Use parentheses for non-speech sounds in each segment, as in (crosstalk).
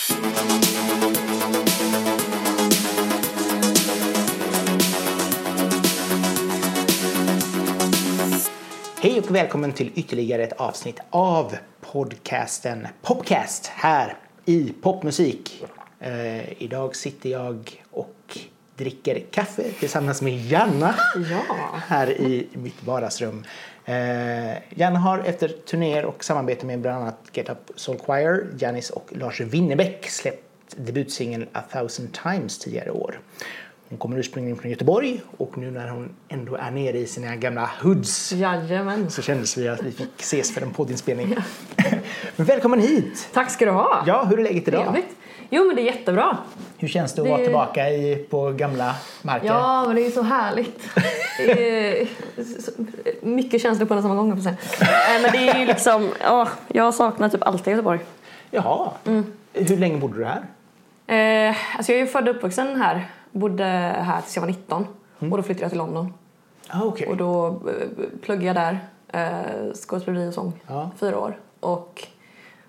Hej och välkommen till ytterligare ett avsnitt av podcasten Popcast här i Popmusik. Eh, idag sitter jag och dricker kaffe tillsammans med Janna Ja. här i mitt vardagsrum. Eh, Janna har efter turnéer och samarbete med bland annat Get Up Soul Choir, Janis och Lars Winnerbäck släppt debutsingeln A thousand times tidigare i år. Hon kommer ursprungligen från Göteborg och nu när hon ändå är nere i sina gamla hoods Jajamän. så kändes vi att vi fick ses för en poddinspelning. Men (laughs) välkommen hit! Tack ska du ha. Ja, hur är läget idag? Trevligt. Jo men det är jättebra. Hur känns det att Det- vara tillbaka i, på gamla marker? Ja men det är så härligt. Mycket känslor på en samma gång på Men det är ju liksom, ja, jag saknar typ alltid Göteborg. Jaha. Mm. Hur länge bodde du här? Eh, alltså jag är född och uppvuxen här. Bodde här tills jag var 19. Och då flyttade jag till London. Ah, okej. Och då eh, pluggade jag där. Eh, skådespeleri och sång. Ja. Fyra år. Och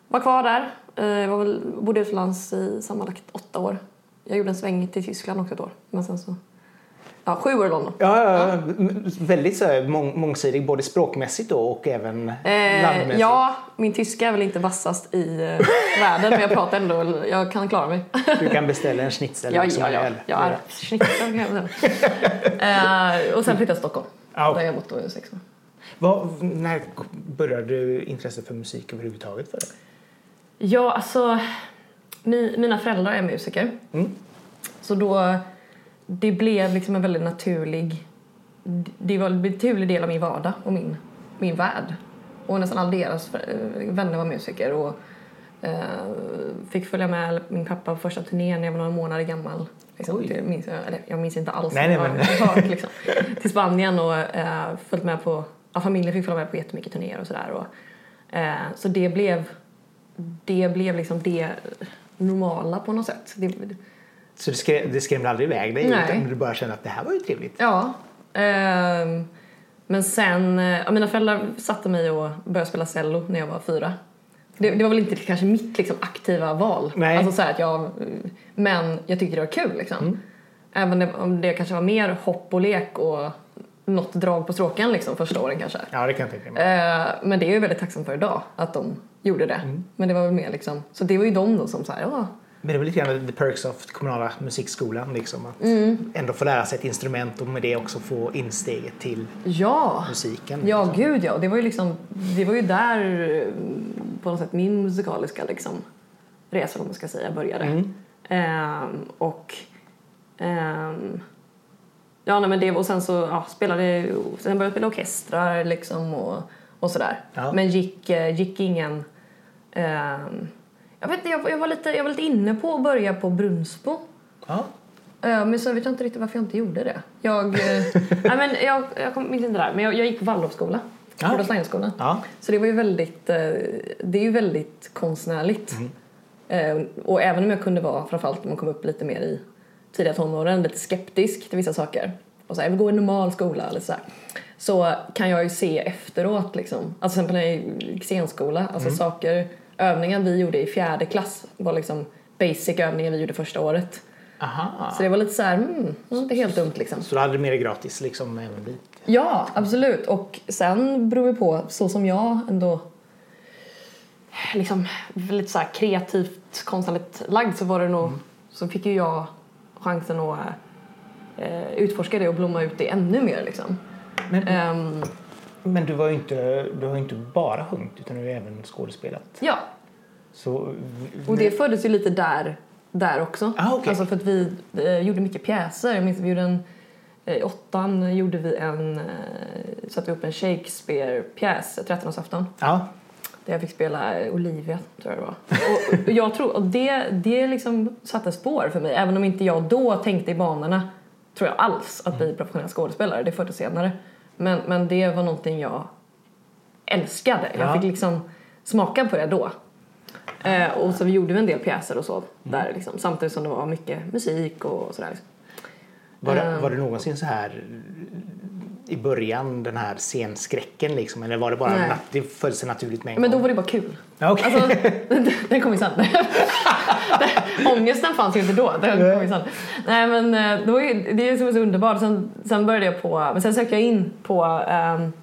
var kvar där. Eh, var väl, bodde utomlands i sammanlagt åtta år. Jag gjorde en sväng till Tyskland också ett år. Men sen så... Ja, sju år i London. Ja, ja, ja. Väldigt så här, mång, mångsidig både språkmässigt då och även Eh, landmässigt. ja, min tyska är väl inte vassast i eh, världen men jag pratar ändå, jag kan klara mig. Du kan beställa en schnitzel ja, som ja, ja. Jag är schnitzel kan jag (laughs) eh, Och sen flyttade jag till Stockholm. Ja. Där jag bott i sex år. Vad, när började du intresse för musik överhuvudtaget för dig? Ja, alltså mi, mina föräldrar är musiker. Mm. Så då, det blev liksom en väldigt naturlig, det var en naturlig del av min vardag och min, min värld. Och nästan alla deras eh, vänner var musiker och eh, fick följa med min pappa på första turnén när jag var några månader gammal. Liksom, till, minns jag, eller jag minns inte alls, Nej, nej, jag men- hört liksom. Till Spanien och eh, följt med på, ja, familjen fick följa med på jättemycket turnéer och sådär. Och, eh, så det blev, det blev liksom det normala på något sätt. Det, Så det, skrä, det skrämde aldrig iväg dig Nej. utan du bara kände att det här var ju trevligt? Ja. ehm, men sen, eh, ja, mina föräldrar satte mig och började spela cello när jag var fyra. Det, det var väl inte kanske mitt liksom, aktiva val. Nej. Alltså, så att jag, men jag tyckte det var kul liksom. Mm. Även om det kanske var mer hopp och lek och något drag på stråken liksom, första åren kanske. Ja, det kan jag tänka mig. Eh, men det är jag ju väldigt tacksam för idag, att de gjorde det. Mm. Men det var väl mer liksom, så det var ju de då som sa ja, Men det är väl lite grann the perks of kommunala musikskolan liksom. Att Mm. ändå få lära sig ett instrument och med det också få insteget till ja. musiken. Ja, liksom. gud ja. Det var ju liksom, det var ju där eh, på något sätt min musikaliska liksom, resa, om man ska säga, började. Mm. Ehm, och ehm, ja, nej, men det, och sen så ja, spelade, sen började jag spela orkestrar liksom och, och sådär. Ja. Men gick, eh, gick ingen, ehm, jag vet inte, jag, jag, var lite, jag var lite inne på att börja på Brunsbo. Ja. Eh, Men så vet jag inte riktigt varför jag inte gjorde det. Jag, eh, (laughs) nej, men jag, jag kom- inte där, men jag, jag gick Waldorfskola. Ja. Ja. Så det var ju väldigt, eh, det är ju väldigt konstnärligt. Eh, Och även om jag kunde vara, framförallt när man kom upp lite mer i tidiga tonåren, lite skeptisk till vissa saker. Och så här, jag vill gå i en normal skola eller så här. Så kan jag ju se efteråt liksom. Alltså till exempel när jag gick scenskola, alltså saker, övningar vi gjorde i fjärde klass var liksom basic övningar vi gjorde första året. Aha. Så det var lite så här, mm, inte helt dumt liksom. Så du hade mer gratis liksom även dit? Ja, absolut. Och sen beror det på, så som jag ändå liksom lite så kreativt konstnärligt lagd så var det nog, så fick ju jag chansen att utforska det och blomma ut det ännu mer liksom. Men, Ehm, men du, var inte, du har ju inte bara sjungit utan du har även skådespelat. ja, Så, och det föddes ju lite där, där också. Ah, okej. Alltså för att vi eh, gjorde mycket pjäser. Jag minns vi gjorde en, eh, i åttan gjorde vi en, eh, satte vi upp en Shakespeare-pjäs, 13-årsafton. Ja. Där jag fick spela Olivia, tror jag det var. Och, och jag tror, och det, det liksom satte spår för mig. Även om inte jag då tänkte i banorna, tror jag alls, att bli professionell skådespelare. Det föddes senare. Men, men det var någonting jag älskade. Jag Ja. fick liksom smaka på det då. Eh, och så vi gjorde vi en del pjäser och så där liksom, samtidigt som det var mycket musik och sådär. Liksom. Var, det, Ehm. var det någonsin så här i början den här scenskräcken liksom? Eller var det bara Nej. det föll sig naturligt med en Men då gång? var det bara kul. Okej. Alltså, den kom ju sen. (laughs) Ångesten fanns ju inte då. Den kom ju sen. Nej men eh, då är, det är så underbart. Sen, sen började jag på, men sen sökte jag in på um,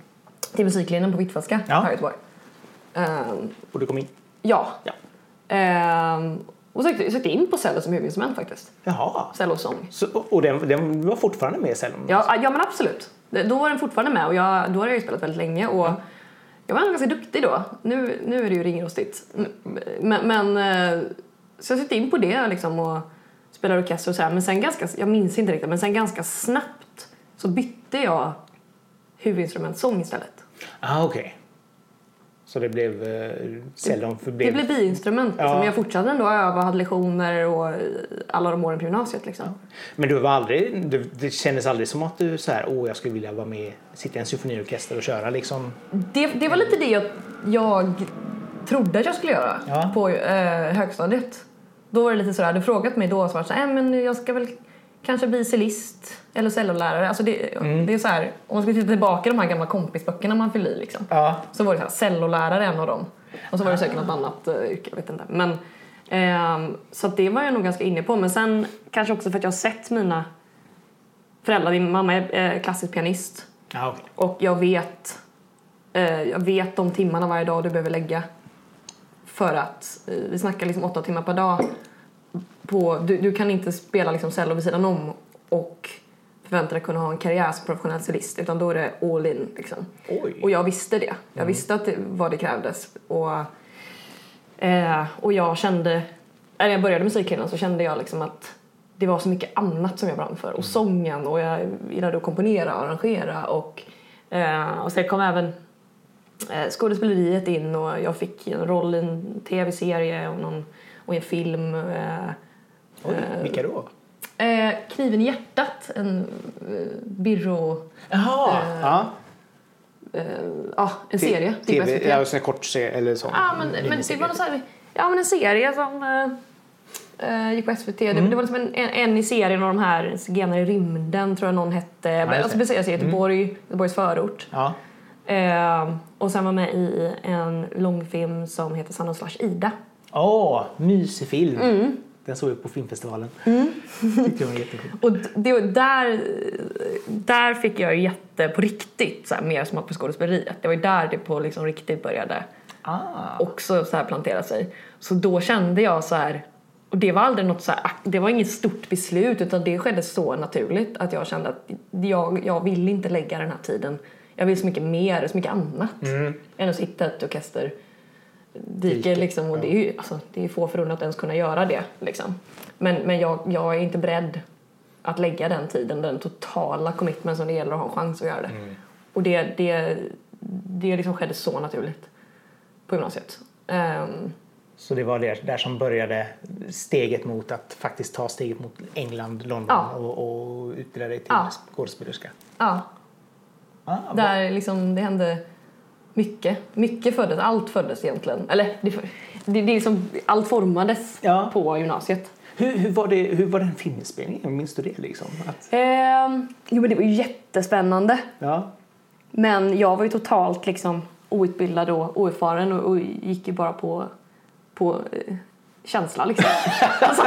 till musiklinjen på Hvitfeldtska Ja. här i Göteborg. Ehm, Och du kom in? ja. Ja. Ehm, och sökte, sökte in på cello som huvudinstrument faktiskt. Jaha. Cello och sång. Så, och den, den var fortfarande med i cellon? Ja, ja men absolut. Det- Då var den fortfarande med och jag, då hade jag ju spelat väldigt länge och jag var ganska duktig då. Nu, nu är det ju ringrostigt. Men, men eh, så jag satte in på det liksom och spelade orkester och så här. Men sen ganska, jag minns inte riktigt, men sen ganska snabbt så bytte jag huvudinstrument sång istället. Ah, okej. Okay. Så det blev eh, cellon för Det blev biinstrument. Liksom. Ja. Men jag fortsatte ändå öva, hade lektioner och eh, alla de åren på gymnasiet liksom. Men du var aldrig, du, det kändes aldrig som att du så här, åh jag skulle vilja vara med, sitta i en symfoniorkester och köra liksom? Det, det var lite det jag, jag trodde att jag skulle göra Ja. på eh, högstadiet. Då var det lite sådär, du frågat mig då så var det såhär, äh, men jag ska väl kanske bli cellist eller cellolärare. Alltså det, Mm. det är så här, om man ska titta tillbaka i de här gamla kompisböckerna man fyllde i liksom. Ja. Så var det såhär, cellolärare en av dem. Och så var det säkert något annat uh, yrke, jag vet inte. Men, ehm, så det var jag nog ganska inne på. Men sen kanske också för att jag har sett mina föräldrar, min mamma är eh, klassisk pianist. Ja, okej. Och jag vet, eh, jag vet de timmarna varje dag du behöver lägga. För att eh, vi snackar liksom åtta timmar per dag. På, du, du kan inte spela liksom cello vid sidan om och förvänta dig kunna ha en karriär som professionell cellist utan då är det all in. Liksom. Och jag visste det. Jag visste att det, vad det krävdes. Och, eh, och jag kände, när jag började musiklinjen så kände jag liksom att det var så mycket annat som jag brann för. Och sången och jag gillade att komponera och arrangera. Och, eh, och sen kom även eh, skådespeleriet in och jag fick en roll i en tv-serie och, någon, och i en film. Eh, Oj, vilka då? Eh, Kniven i hjärtat, en eh, Birro... Jaha. Eh, ja. Eh, ja, en serie. Det TV, SVT. ja, en kort serie eller så. Ja, men, men det var någon så här, ja, men en serie som eh, eh, gick på SVT. Det, Mm. det var liksom en, en, en i serien av de här Zigenare i rymden tror jag någon hette. just alltså det. Mm. sig i Göteborg, Göteborgs förort. Ja. Eh, och sen var med i en långfilm som heter Sanna slash Ida. Åh, mysig film. Mm. Den såg jag på filmfestivalen. (laughs) Tyckte jag var. Och det, där, där fick jag jätte på riktigt så här, mer smak på skådespeleriet. Det var där det på liksom riktigt började Ah. också så här plantera sig. Så då kände jag så här, och det var aldrig något så här, det var inget stort beslut utan det skedde så naturligt att jag kände att jag, jag vill inte lägga den här tiden. Jag vill så mycket mer, så mycket annat än att sitta i ett orkester dike Dike, liksom och det är ju alltså, det är få förunnat att ens kunna göra det liksom. Men, men jag, jag är inte beredd att lägga den tiden, den totala commitment som det gäller att ha en chans att göra det. Och det, det, det liksom skedde så naturligt på gymnasiet. Ehm, Så det var där, där som började steget mot att faktiskt ta steget mot England, London Ja. och, och utbilda dig till Ja. skådespelerska. ja, Ah, där liksom det hände mycket. Mycket föddes, allt föddes egentligen. Eller det, det, det liksom, allt formades Ja. på gymnasiet. hur, hur, var det, hur var den filminspelningen? Minns du det? Liksom? Att, Ehm, jo men det var ju jättespännande. ja. Men jag var ju totalt liksom outbildad och oerfaren och, och gick ju bara på, på eh, känsla liksom. alltså,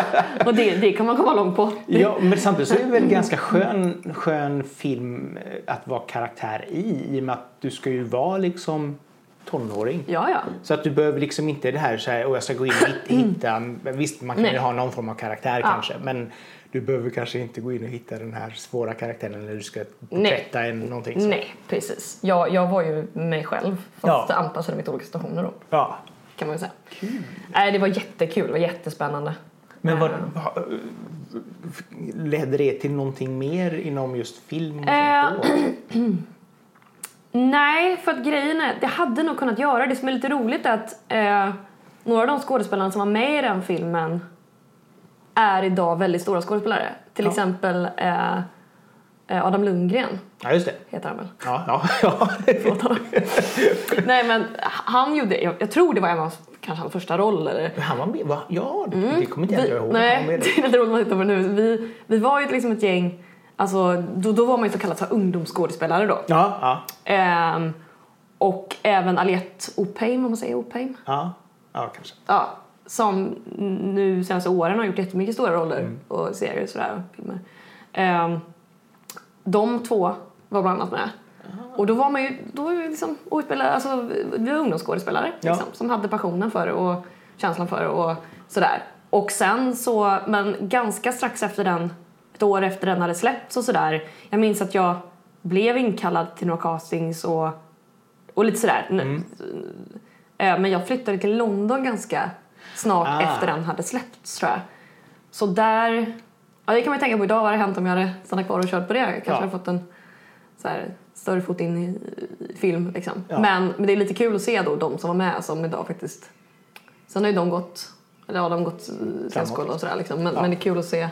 och det, det kan man komma långt på. ja, men samtidigt så är det väl ganska skön, skön film eh, att vara karaktär i, i och med att du ska ju vara liksom tonåring. Ja, ja. Så att du behöver liksom inte det här så här, och jag ska gå in och hitta, hitta visst man kan Nej. ju ha någon form av karaktär Ja. kanske, men du behöver kanske inte gå in och hitta den här svåra karaktären när du ska Nej. porträtta en någonting. Så. Nej, precis. Jag, jag var ju mig själv fast Ja. anpassade mig till olika situationer då, Ja. Kan man säga. Nej, det var jättekul, det var jättespännande. Men vad, Eh. ha- ledde det till någonting mer inom just film? Och sånt då? (clears throat) Nej, för att grejen är, det hade nog kunnat göra. Det som är lite roligt är att eh, några av de skådespelarna som var med i den filmen är idag väldigt stora skådespelare. Till Ja. exempel eh, Adam Lundgren Ja, just det. heter han väl. Ja, ja, (laughs) ja. Förlåt, Adam. (laughs) Nej men han gjorde, jag, jag tror det var en av kanske hans första roller. Men Han var med, va? Ja, det kommer inte jag Vi, ihåg. Han var nej, (laughs) det är lite roligt att titta på det nu. Vi, vi var ju liksom ett gäng Alltså, då, då var man ju så kallad så här ungdomsskådespelare då. Ja, ja, Ehm, och även Aliette Opheim, om man säger Opheim. ja, ja kanske. Ja, som nu senaste åren har gjort jättemycket stora roller och serier och sådär. och Filmer. Ehm, de två var bland annat med. Och då var man ju, då var vi liksom outbildade, alltså vi var ungdomsskådespelare Ja. liksom, som hade passionen för det och känslan för det och sådär. Och sen så, men ganska strax efter den, ett år efter den hade släppts och sådär, jag minns att jag blev inkallad till några castings och, och lite sådär. Eh, Men jag flyttade till London ganska snart Ah. efter den hade släppts tror jag. Så där, ja det kan man tänka på idag, vad hade hänt om jag hade stannat kvar och kört på det? Jag kanske Ja. hade fått en så här, större fot in i, i film liksom. Ja. Men, men det är lite kul att se då de som var med som idag faktiskt, sen har ju de gått, eller ja de har gått eh, scenskola och sådär liksom. Men, Ja. men det är kul att se,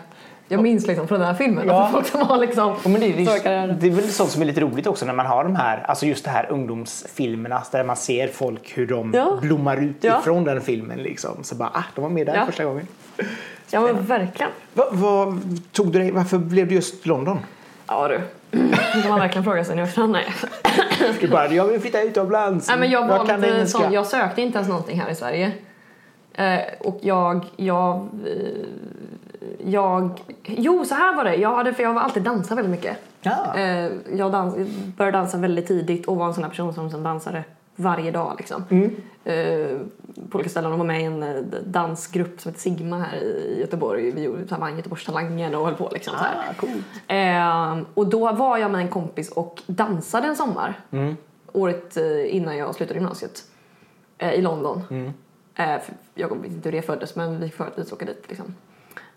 jag minns liksom från den här filmen, Ja. att folk som har liksom Ja, men det, är, det är väl sånt som är lite roligt också när man har de här, alltså just det här ungdomsfilmerna där man ser folk hur de Ja. blommar ut Ja. ifrån den filmen liksom. Så bara, ah, de var med där första gången. Ja men verkligen. Va, vad tog du dig, varför blev det just London? Ja du, det kan man verkligen fråga sig nu efterhand. Nej. Du bara, jag vill flytta utomlands. Nej, men jag var kan lite sån, jag sökte inte ens någonting här i Sverige. Eh, och jag, jag, eh, jag, jo så här var det, jag hade, för jag var alltid dansa väldigt mycket. Ja. Eh, jag dans, började dansa väldigt tidigt och var en sån här person som, som dansade varje dag liksom. Mm. Eh, på olika ställen och var med i en eh, dansgrupp som heter Sigma här i Göteborg. Vi gjorde, så här, Göteborgstalangen och höll på liksom så. Ah, coolt. Eh, och då var jag med en kompis och dansade en sommar. Mm. Året eh, innan jag slutade gymnasiet. Eh, I London. Mm. Eh, jag vet inte hur det föddes men vi föddes åka dit liksom.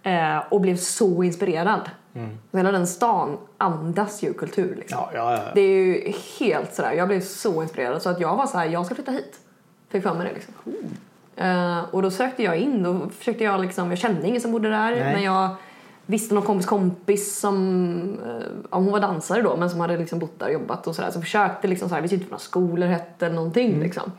Eh, och blev så inspirerad. Mm. Hela den stan andas ju kultur liksom. Ja, ja, ja. Det är ju helt sådär, jag blev så inspirerad så att jag var så här, jag ska flytta hit. Fick för mig det liksom. Eh, och då sökte jag in, då försökte jag liksom, jag kände ingen som bodde där Nej. men jag visste någon kompis kompis som, eh, ja, hon var dansare då men som hade liksom bott där och jobbat och sådär så försökte liksom såhär, visste inte vad några skolor hette eller någonting Mm. liksom.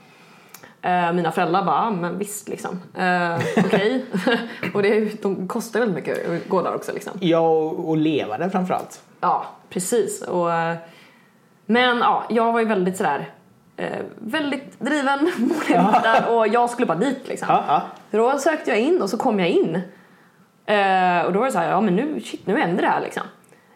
Eh, mina föräldrar bara, "Ja, men visst liksom. Uh, Okej. (laughs) och det, de kostar väldigt mycket att gå där också liksom. Ja, och, och leva där framförallt. Ja, precis. Och, eh, men ja, jag var ju väldigt sådär, eh, väldigt driven, (laughs) målinriktad och jag skulle bara dit liksom. Ja, ja. Så då sökte jag in och så kom jag in. Eh, och då var det så här, ja men nu, shit, nu händer det här liksom.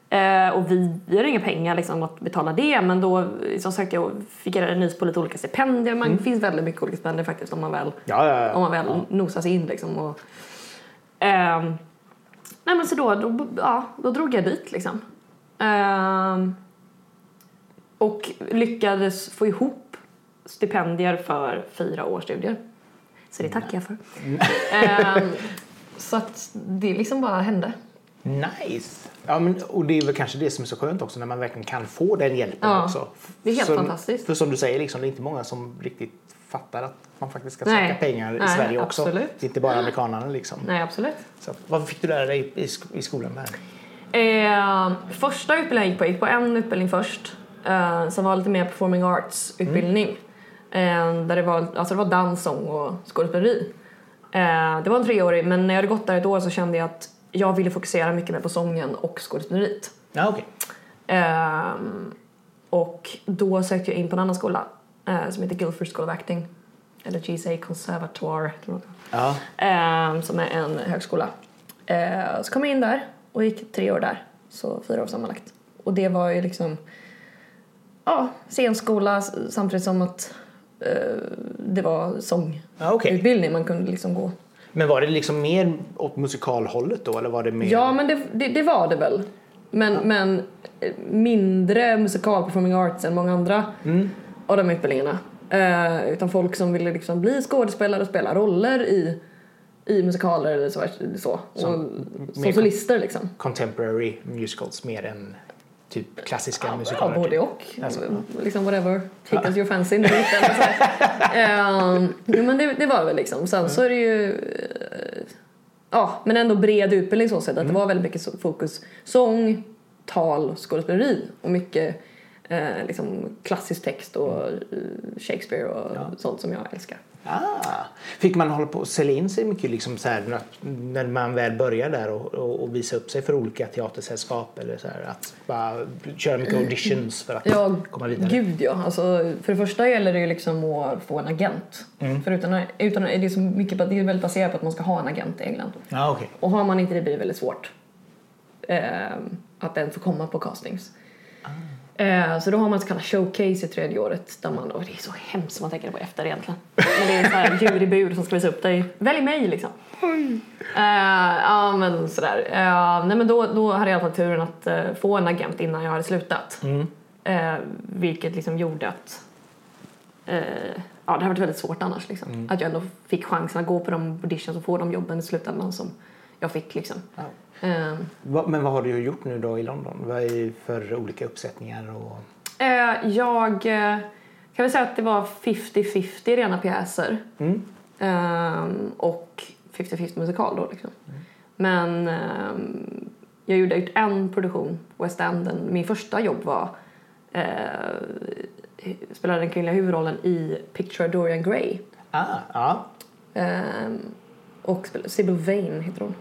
Eh, och vi, vi har inga pengar liksom att betala det men då så sökte jag fick jag nys på lite olika stipendier. Man, Det finns väldigt mycket olika stipendier faktiskt om man väl, Ja, ja, ja. om man väl nosar sig in liksom. Och, ehm, nej men så då, då, ja, då drog jag dit liksom. Ehm, och lyckades få ihop stipendier för fyra års studier. Så det tackar jag för. Ehm, så att det liksom bara hände. Nice. Ja, men, och det är väl kanske det som är så skönt också när man verkligen kan få den hjälpen Ja, också. det är helt Som- fantastiskt. För som du säger, liksom, det är inte många som riktigt fattar att man faktiskt ska Nej. söka pengar i Nej, Sverige också. absolut. Det är inte bara amerikanerna liksom. Nej, absolut. Så, vad fick du lära dig i, i skolan där? Eh, första utbildningen jag gick på, jag gick på en utbildning först eh, som var lite mer performing arts utbildning. Eh, där det var, alltså det var dans, sång och skådespeleri. Eh, det var en treårig men när jag hade gått där ett år så kände jag att jag ville fokusera mycket mer på sången och skådespeleriet. Ja, okej. Ehm, och då sökte jag in på en annan skola eh, som heter Guildford School of Acting. Eller GSA Conservatoire. tror jag. Ja. Ehm, som är en högskola. Ehm, så kom jag in där och gick tre år där. Så fyra år sammanlagt. Och det var ju liksom ja, scenskola samtidigt som att eh, det var sångutbildning Ja, okej. man kunde liksom gå. Men var det liksom mer åt musikalhållet då eller var det mer? Ja, men det, det, det var det väl. Men, men eh, mindre musikal performing arts än många andra Mm. av de utbildningarna. Eh, utan folk som ville liksom bli skådespelare och spela roller i, i musikaler eller så. så. Som- och, som solister liksom. Contemporary musicals mer än typ klassiska Ja, musikaler? både typ. och. Alltså, Liksom whatever. Tickles your fancy. nu här. (laughs) Ehm, jo, men det, det var väl liksom. Sen så är det ju... eh, ja, men ändå bred utbildning så. Att det var väldigt mycket fokus sång, tal, skådespeleri och mycket eh, liksom klassisk text och eh, Shakespeare och Ja. sånt som jag älskar. Ah. Fick man hålla på och sälja in sig mycket liksom så här, när, man väl börjar där och, och, och visa upp sig för olika teatersällskap eller så här, att bara köra mycket auditions för att Ja, komma vidare? gud ja. Alltså, för det första gäller det ju liksom att få en agent. Mm. För utan, utan, det, är så mycket, det är väldigt baserat på att man ska ha en agent i England. Ja, okej. Och har man inte det blir det väldigt svårt eh, att ens få komma på castings. Eh, så då har man så kallat showcase i tredje året där man, och det är så hemskt man tänker på efter egentligen. Men det är en sån här jurybud som ska visa upp dig. Välj mig liksom. Eh, ja men sådär. Eh, nej men då, då hade jag i alla fall turen att eh, få en agent innan jag hade slutat. Eh, vilket liksom gjorde att ja, det hade varit väldigt svårt annars. Liksom. Att jag ändå fick chansen att gå på de auditions och få de jobben i slutändan som jag fick. Liksom. Ja. Eh, Va- Men vad har du gjort nu då i London? Vad är för olika uppsättningar? Och... eh, jag eh, kan väl säga att det var 50-50 rena pjäser. Mm. Ehm, och 50-50 musikal då liksom. Men ehm, jag gjorde ut en produktion, West End. Min första jobb var eh, spelade den kvinnliga huvudrollen i Picture Dorian Gray. Ah. Ehm, och Sybil Vane heter hon.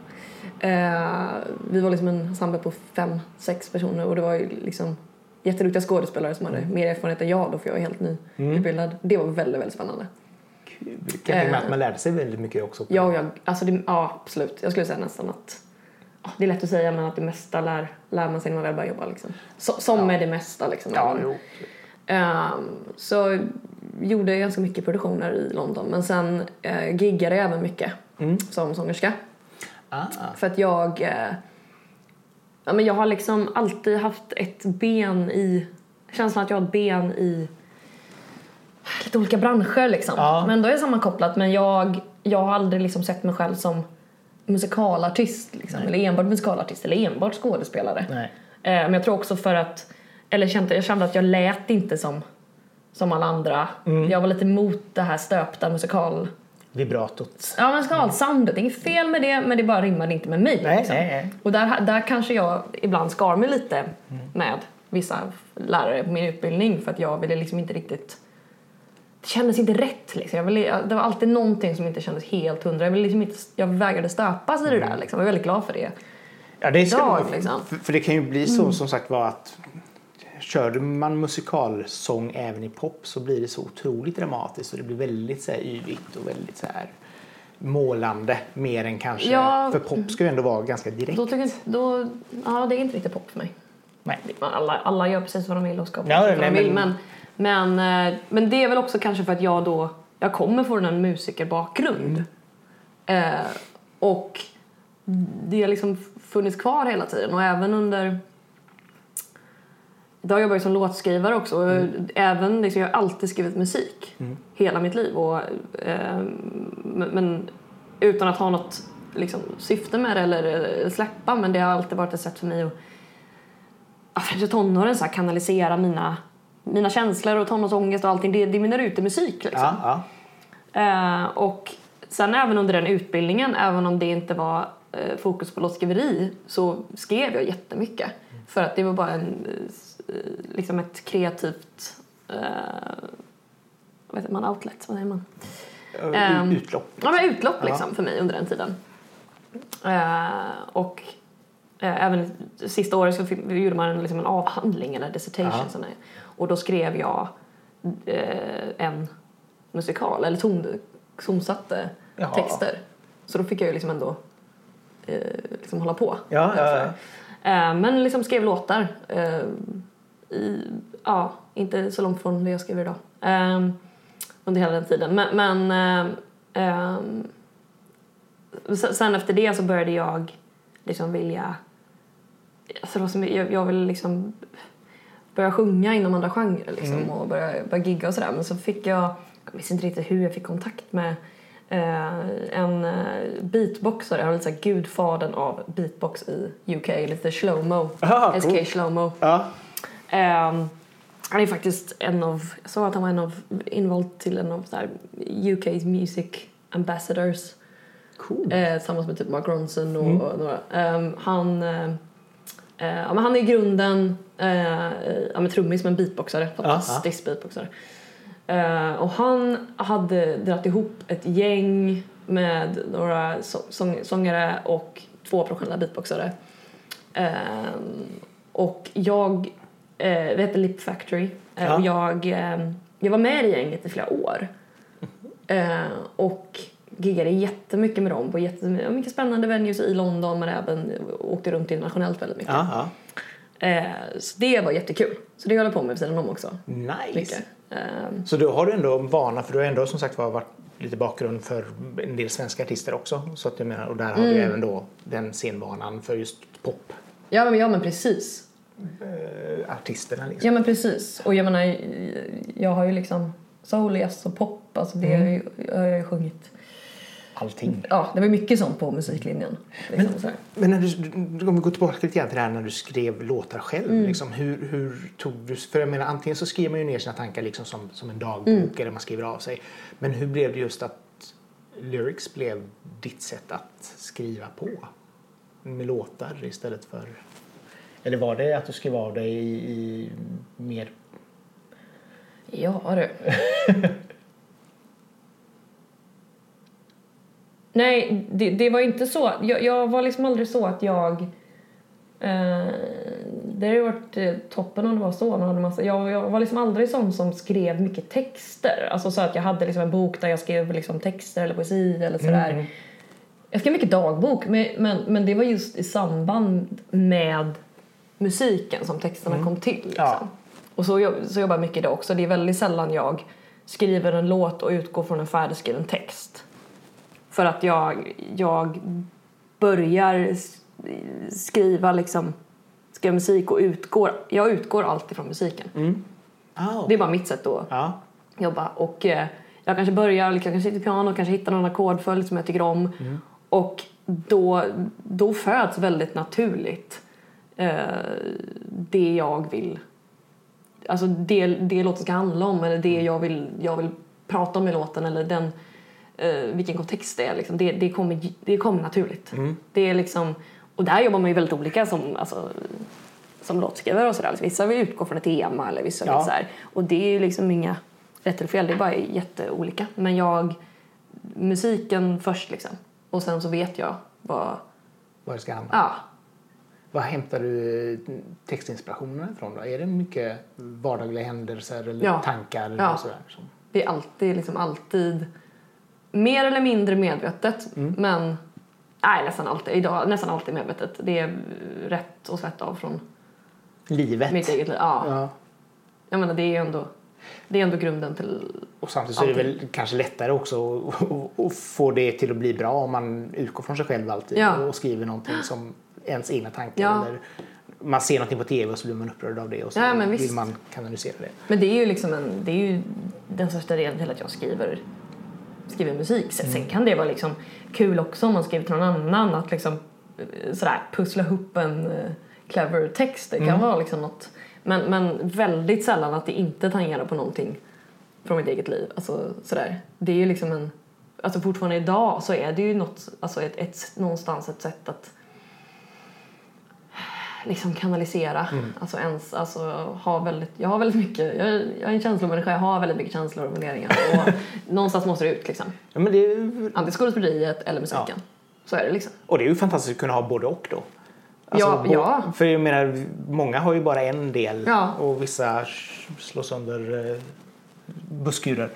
Eh, vi var liksom en ensemble på fem, sex personer och det var ju liksom jätteduktiga skådespelare som hade mer erfarenhet än jag då för jag är helt nyutbildad. Det var väldigt, väldigt spännande. Kul. Kan mig att man lärde sig väldigt mycket också. Ja, jag, alltså det, ja, absolut. Jag skulle säga nästan att ja, det är lätt att säga men att det mesta lär, lär man sig när man väl börjar jobba. Liksom. Så, som med det mesta. Liksom. Ja, jo. ehm, så gjorde jag ganska mycket produktioner i London men sen uh, giggade jag även mycket som sångerska. Ah, För att jag... Eh, ja, men jag har liksom alltid haft ett ben i... Känslan att jag har ett ben i lite olika branscher liksom. Ja. Men då är det sammankopplat. Men jag, jag har aldrig liksom sett mig själv som musikalartist. Liksom, eller enbart musikalartist eller enbart skådespelare. nej. Eh, men jag tror också för att... Eller kände, jag kände att jag lät inte som, som alla andra. Mm. Jag var lite emot det här stöpta musikal... Vibratot. Ja, musikalsoundet. Det är inget fel med det, men det bara rimmade inte med mig. Nej, liksom. nej, nej. Och där, där kanske jag ibland skar mig lite med vissa lärare på min utbildning för att jag ville liksom inte riktigt... Det kändes inte rätt liksom. Jag ville, det var alltid någonting som inte kändes helt hundra. Jag, ville liksom inte, jag vägrade stöpas i det där liksom. Jag är väldigt glad för det. Ja, det ska Idag, liksom. för, för det kan ju bli så som sagt var att Kör man musikalsång även i pop så blir det så otroligt dramatiskt och det blir väldigt så här yvigt och väldigt så här målande mer än kanske Ja. för pop ska ju ändå vara ganska direkt. Då tycker då, ja, det är inte riktigt pop för mig. Nej. Alla, alla gör precis vad de vill och ska Ja, vad de vill. men- Men, men, eh, men det är väl också kanske för att jag då, jag kommer från en musikerbakgrund. Mm. Eh, och det har liksom funnits kvar hela tiden och även under Idag jobbar jag som låtskrivare också. Mm. Även, liksom, jag har alltid skrivit musik hela mitt liv. Och, eh, men, utan att ha något liksom, syfte med det eller eh, släppa. Men det har alltid varit ett sätt för mig att i tonåren så här, kanalisera mina, mina känslor och tonårsångest och allting. Det, det mynnar ut i musik. Liksom. Ja, ja. Eh, och sen även under den utbildningen, även om det inte var eh, fokus på låtskriveri, så skrev jag jättemycket. För att det var bara en, eh, liksom ett kreativt, eh, vad heter man, outlet, vad säger man? Ehm, Utlopp. Ja, men utlopp liksom för mig under den tiden. Eh, och eh, även sista året så gjorde man en, liksom en avhandling eller dissertation. Här. Och då skrev jag eh, en musikal, eller ton, tonsatte Jaha. texter. Så då fick jag ju liksom ändå liksom hålla på. Ja, men liksom skrev låtar. I, ja, inte så långt från det jag skriver idag. Eh, under hela den tiden. Men, men eh, ehm, sen efter det så började jag liksom vilja... Alltså det var som, jag, jag ville liksom börja sjunga inom andra genrer liksom, och börja, börja gigga och sådär. Men så fick jag, jag minns inte riktigt hur jag fick kontakt med eh, en eh, beatboxare, han är lite gudfadern av beatbox i UK, lite slowmo, Aha, SK cool. slowmo. Ja. Ehm, han är faktiskt en av, jag såg att han var en av, invald till en av så här, UK's music ambassadors. Cool. Eh, tillsammans med typ Mark Ronson och, Mm. och några. Ehm, han, eh, Eh, ja, men han är i grunden eh, ja, men trummis men beatboxare, fantastisk beatboxare. Eh, och han hade dragit ihop ett gäng med några så sång sångare och två professionella beatboxare. Eh, och jag, eh, det hette Lip Factory, eh, Ja. och jag, eh, jag var med i gänget i flera år. Eh, och giggade jättemycket med dem på jättemycket mycket spännande venues i London men även åkte runt internationellt väldigt mycket. Ja. Eh, så det var jättekul. Så det håller jag på med vid sidan om också. Nice. Mycket. Eh, Så då har du ändå en vana, för du har ändå som sagt var varit lite bakgrund för en del svenska artister också. Så att du menar, och där har Mm. du även då den scenvanan för just popartisterna ja, men, ja men precis. Liksom. Ja men precis. Och jag menar, jag har ju liksom soul, jazz och pop. Alltså det Mm. har jag- ju sjungit. Allting. Ja, det var mycket sånt på musiklinjen. Liksom, här. Men när du- om vi går tillbaka lite grann till det här när du skrev låtar själv. Mm. Liksom, hur, hur tog du, för jag menar antingen så skriver man ju ner sina tankar liksom som, som en dagbok Mm. eller man skriver av sig. Men hur blev det just att lyrics blev ditt sätt att skriva på? Med låtar istället för... Eller var det att du skrev av dig i, i mer... Ja du. (laughs) Nej, det, det var inte så. Jag, jag var liksom aldrig så att jag... Eh, det hade varit eh, toppen om det var så. Man hade massa, jag, jag var liksom aldrig sån som skrev mycket texter. Alltså så att jag hade liksom en bok där jag skrev liksom texter eller poesi eller sådär. Jag skrev mycket dagbok, men, men, men det var just i samband med musiken som texterna kom till. Liksom. Ja. Och så, så jobbar jag mycket idag också. Det är väldigt sällan jag skriver en låt och utgår från en färdigskriven text. För att jag, jag börjar skriva liksom skriva musik och utgår, jag utgår alltid från musiken. Ah, Det är bara mitt sätt att ja. jobba. Och eh, jag kanske börjar, liksom, kanske sitter i piano, kanske hittar någon ackordföljd som jag tycker om. Och då, då föds väldigt naturligt det jag vill, alltså det, det låten ska handla om eller det jag vill, jag vill prata om i låten eller den, eh, vilken kontext det är. Liksom. Det, det, kommer, det kommer naturligt. Det är liksom, och där jobbar man ju väldigt olika som, alltså, som låtskrivare och sådär. Alltså, vissa vill utgå från ett tema eller vissa vill Ja. så här. Och det är ju liksom inga rätt eller fel, det är bara jätteolika. Men jag, musiken först liksom. Och sen så vet jag vad, Vad det ska handla ja. Var hämtar du textinspirationen ifrån då? Är det mycket vardagliga händelser eller Ja. tankar Ja. och sådär? Det är alltid, liksom alltid mer eller mindre medvetet. Mm. Men, nej nästan alltid, idag nästan alltid medvetet. Det är rätt och slätt av från Livet. mitt eget liv. Ja. Ja. Jag menar det är ju ändå, det är ändå grunden till Och samtidigt så är det väl kanske lättare också att få det till att bli bra om man utgår från sig själv alltid Ja. och skriver någonting som ens egna tankar. Ja. Eller man ser någonting på tv och så blir man upprörd av det och så Ja, vill visst. man kanalisera det. Men det är ju liksom en, det är ju den största delen till att jag skriver, skriver musik. Sen, sen kan det vara liksom kul också om man skriver till någon annan att liksom eh, sådär pussla ihop en eh, clever text. Det kan vara liksom något, men, men väldigt sällan att det inte tangerar på någonting från mitt eget liv. Alltså sådär. Det är ju liksom en, alltså fortfarande idag så är det ju något, alltså ett, ett, någonstans ett sätt att liksom kanalisera. Alltså ens, alltså ha väldigt, jag har väldigt mycket, jag, är- jag är en känslomänniska, jag har väldigt mycket känslor och funderingar och (laughs) någonstans måste det ut liksom. Ja, men det är, Antingen skådespeleriet eller musiken. Så är det liksom. och det är ju fantastiskt att kunna ha både och då. Alltså, Ja, bo- ja. För jag menar, många har ju bara en del Ja. och vissa slår sönder eh, busskurer.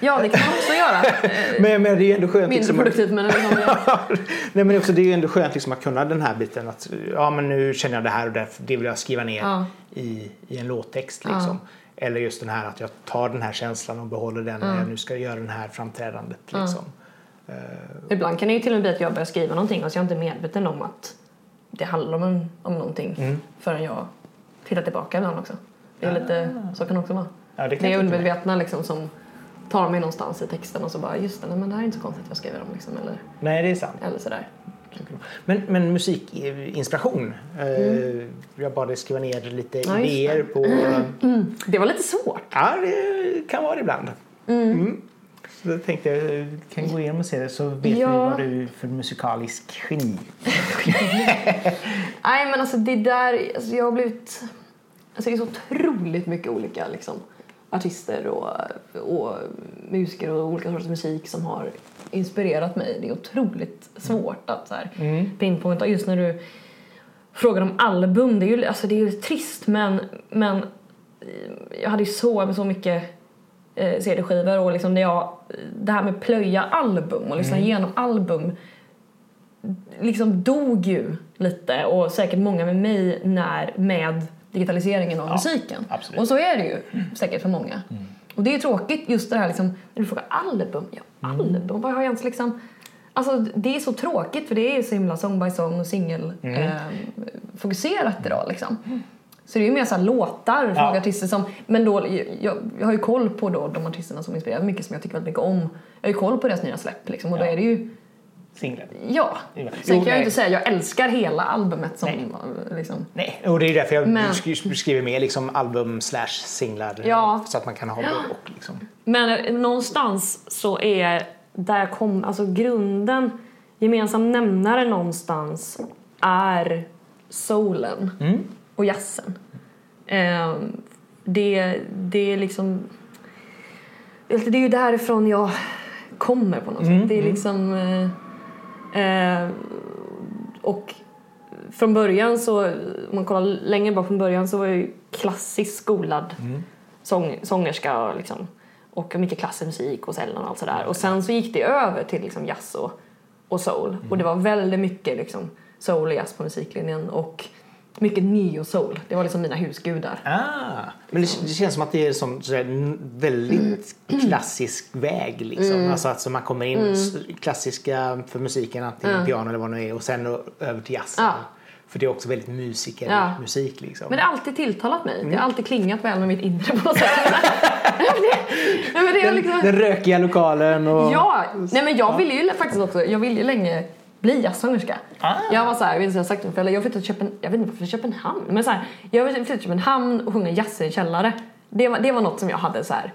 Ja, det kan man också göra. (laughs) Men, men det är ju ändå skönt. Mindre liksom, produktivt men liksom, (laughs) Nej men också det är ju ändå skönt liksom att kunna den här biten att ja men nu känner jag det här och därför, det vill jag skriva ner Ja. i, i en låttext liksom. Eller just den här att jag tar den här känslan och behåller den när jag nu ska göra det här framträdandet liksom. Ibland kan det ju till och med bli att jag börjar skriva någonting och så är jag inte medveten om att det handlar om, en, om någonting förrän jag tittar tillbaka ibland också. Det är lite, så kan det också vara. Ja, det det, är undermedvetna liksom som tar mig någonstans i texten och så bara just det, nej, men det här är inte så konstigt jag skriver om liksom eller, Nej det är sant. eller sådär. Men, men musikinspiration. Eh, jag bad dig skriva ner lite Ja, idéer på... (clears throat) Det var lite svårt. Ja det kan vara det ibland. Mm. Jag tänkte jag kan gå igenom och se det så vet Ja. vi vad du är för musikalisk geni. (laughs) Nej men alltså det där, alltså jag har blivit... Alltså det är så otroligt mycket olika liksom, artister och, och musiker och olika sorters musik som har inspirerat mig. Det är otroligt svårt att så här, pinpointa. Just när du frågar om album, det är ju, alltså det är ju trist men, men eh, jag hade ju så, så mycket eh, CD-skivor och liksom det, jag, det här med plöja album och lyssna igenom album liksom dog ju lite och säkert många med mig när med digitaliseringen av musiken. absolut. Och så är det ju säkert för många. Och det är tråkigt just det här liksom, när du frågar album, ja album, vad har jag ens liksom Alltså det är så tråkigt för det är så himla song by song och singel eh, fokuserat idag liksom. Så det är ju mer så låtar från Ja. artister som, men då, jag, jag har ju koll på då de artisterna som inspirerar mycket som jag tycker väldigt mycket om. Jag har ju koll på deras nya släpp liksom och då Ja. är det ju Singlar. Ja, sen kan jag ju inte säga jag älskar hela albumet som Nej. liksom. Nej, och det är därför jag Men- sk- skriver med liksom album slash singlar. Ja. Så att man kan ha både och. Liksom. Men eh, någonstans så är där kom, alltså grunden, gemensam nämnare någonstans är soulen och jazzen. Ehm, det, det är liksom, det är ju därifrån jag kommer på något sätt. Det är liksom, eh, och från början så, om man kollar längre bak från början så var jag ju klassiskt skolad sång, sångerska och, liksom, och mycket klassisk musik och Ellen och allt sådär. Och sen så gick det över till liksom jazz och, och soul. Och det var väldigt mycket liksom soul och jazz på musiklinjen och mycket neo-soul. Det var liksom mina husgudar. Ah, men det, det känns som att det är som väldigt klassisk väg. Liksom. Alltså att så man kommer in s- klassiska för musiken, antingen piano eller vad det nu är och sen över till jazzen. Ja. För det är också väldigt musiker Ja. musik liksom. Men det har alltid tilltalat mig. Det har alltid klingat väl med mitt inre på något sätt. (laughs) Men det är den, liksom... den rökiga lokalen och... Ja, nej men jag ville ju faktiskt också, jag ville ju länge bli jazzsångerska. Ah. Jag var såhär, jag vet inte om jag har sagt det föräldrar, jag flyttade till Köpen, jag vet inte varför Köpenhamn, men såhär, jag flyttade till Köpenhamn och sjunga jazz i en källare. Det var, det var något som jag hade så här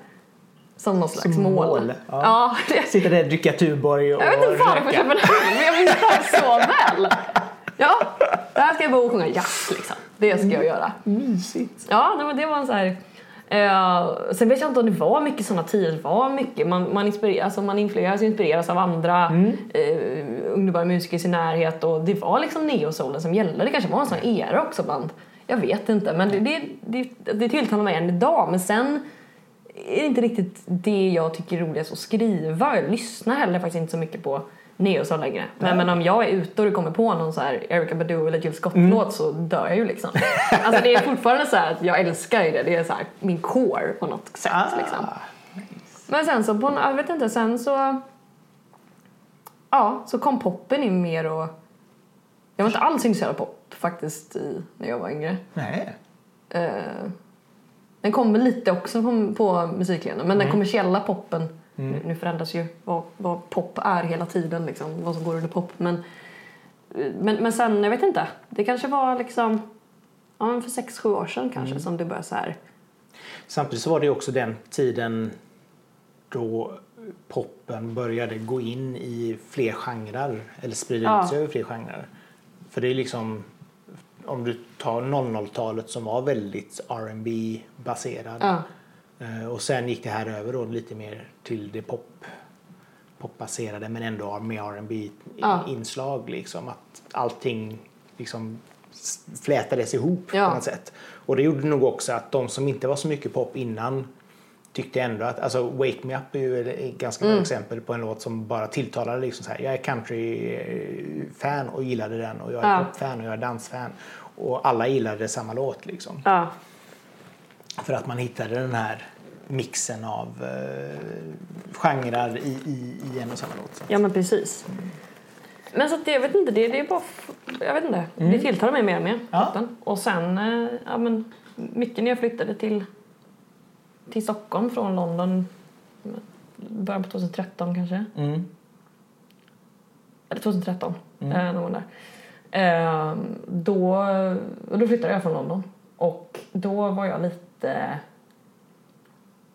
som något slags Som mål. mål, ja. Ja, det, Sitta där, dricka Tuborg och jag vet inte varför. Köpenhamn, men jag minns det här så väl. Ja, där ska jag bo och sjunga jazz liksom. Det ska jag göra. Mysigt. Ja, men det var en så här... Eh, sen vet jag inte om det var mycket såna tider. Det var mycket. Man, man, inspireras, alltså man influeras och inspireras av andra eh, ungdomar musiker i sin närhet. Och det var liksom neosoulen som gällde. Det kanske var en sån era också bland... Jag vet inte. Men det, det, det, det tilltalar mig än idag. Men sen är det inte riktigt det jag tycker är roligast att skriva. Jag lyssnar heller faktiskt inte så mycket på neosoul längre. Men, men om jag är ute och det kommer på någon så här Erykah Badu eller Jill Scott-låt så dör jag ju liksom. Alltså det är fortfarande så här att jag älskar ju det. Det är så här min core på något sätt Ah, liksom. Men sen så, på, jag vet inte, sen så... Ja, så kom poppen in mer och... Jag var inte alls intresserad av pop faktiskt i, när jag var yngre. Nej. Eh, den kommer lite också på, på musiklinjen, men den kommersiella poppen, nu, nu förändras ju vad, vad pop är hela tiden, liksom, vad som går under pop. Men, men, men sen, jag vet inte, det kanske var liksom ja, för sex, sju år sedan kanske som det började så här. Samtidigt så var det också den tiden då poppen började gå in i fler genrer eller sprida Ja. ut sig över fler genrer. För det är liksom om du tar 00-talet som var väldigt R&B baserad Ja. Eh, och sen gick det här över då lite mer till det pop popbaserade men ändå med R&B Ja. inslag liksom att allting liksom flätades ihop Ja. på något sätt. Och det gjorde nog också att de som inte var så mycket pop innan tyckte ändå att, alltså Wake Me Up är ju ett ganska Mm. bra exempel på en låt som bara tilltalade liksom så här. Jag är country-fan och gillade den och jag är Ja. popfan och jag är dansfan. Och alla gillade samma låt liksom. Ja. För att man hittade den här mixen av eh, genrer i, i, i en och samma låt. ja, men precis. Men så det, jag vet inte, det, det är bara, jag vet inte, det tilltalar mig mer och mer. Ja. Och sen, eh, ja men, mycket när jag flyttade till, till Stockholm från London, början på 2013 kanske. Mm. eller 2013, mm. någon där. Eh, då, då flyttade jag från London och då var jag lite,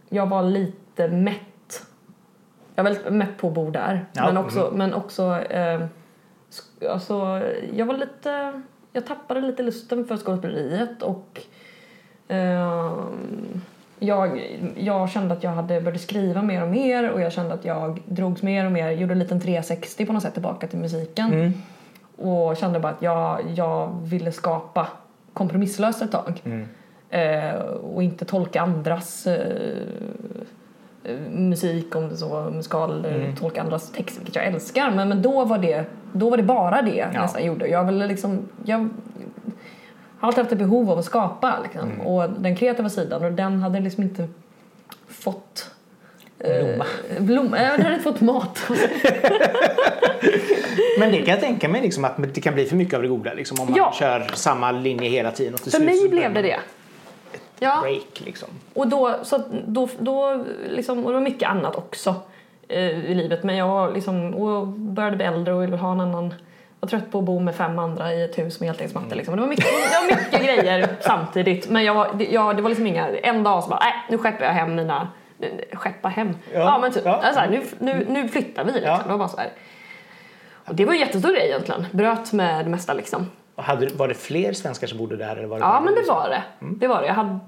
jag var lite mätt Jag var väldigt mätt på att bo där. Ja, Men också, men också eh, alltså, jag var lite, jag tappade lite lusten för skådespeleriet och ehm, jag, jag kände att jag hade börjat skriva mer och mer och jag kände att jag drogs mer och mer, gjorde en liten 360 på något sätt tillbaka till musiken. Mm. Och kände bara att jag, jag ville skapa kompromisslöst ett tag. Mm. Eh, och inte tolka andras eh, eh, musik om det så musikal, Mm. tolka andras texter vilket jag älskar. Men, men då, var det, då var det bara det jag Ja. nästan gjorde. Jag ville liksom, jag har alltid haft ett behov av att skapa liksom. Mm. och den kreativa sidan och den hade liksom inte fått Blomma. Eh, blomma. Ja, den hade fått mat. (laughs) Men det kan jag tänka mig liksom, att det kan bli för mycket av det goda liksom, om man Ja. kör samma linje hela tiden. För mig blev det man det. Ja. Break, liksom. Och då, så då, då liksom, och det var mycket annat också eh, i livet. Men jag liksom, och började bli äldre och ville ha en annan var trött på att bo med fem andra i ett hus med heltäckningsmatta. Liksom. Det, var mycket, det var mycket grejer (laughs) samtidigt. Men jag var, det, jag, det var liksom inga... En dag så bara, nej nu skeppar jag hem mina... Skeppa hem? Ja, Ja, men typ. ja. Ja. Så här, nu, nu, nu flyttar vi liksom. Ja. Det var bara så här. Och det var en jättestor grej egentligen. Bröt med det mesta liksom. Hade, var det fler svenskar som bodde där? Eller var det Ja, men det var det. Det var det. Jag hade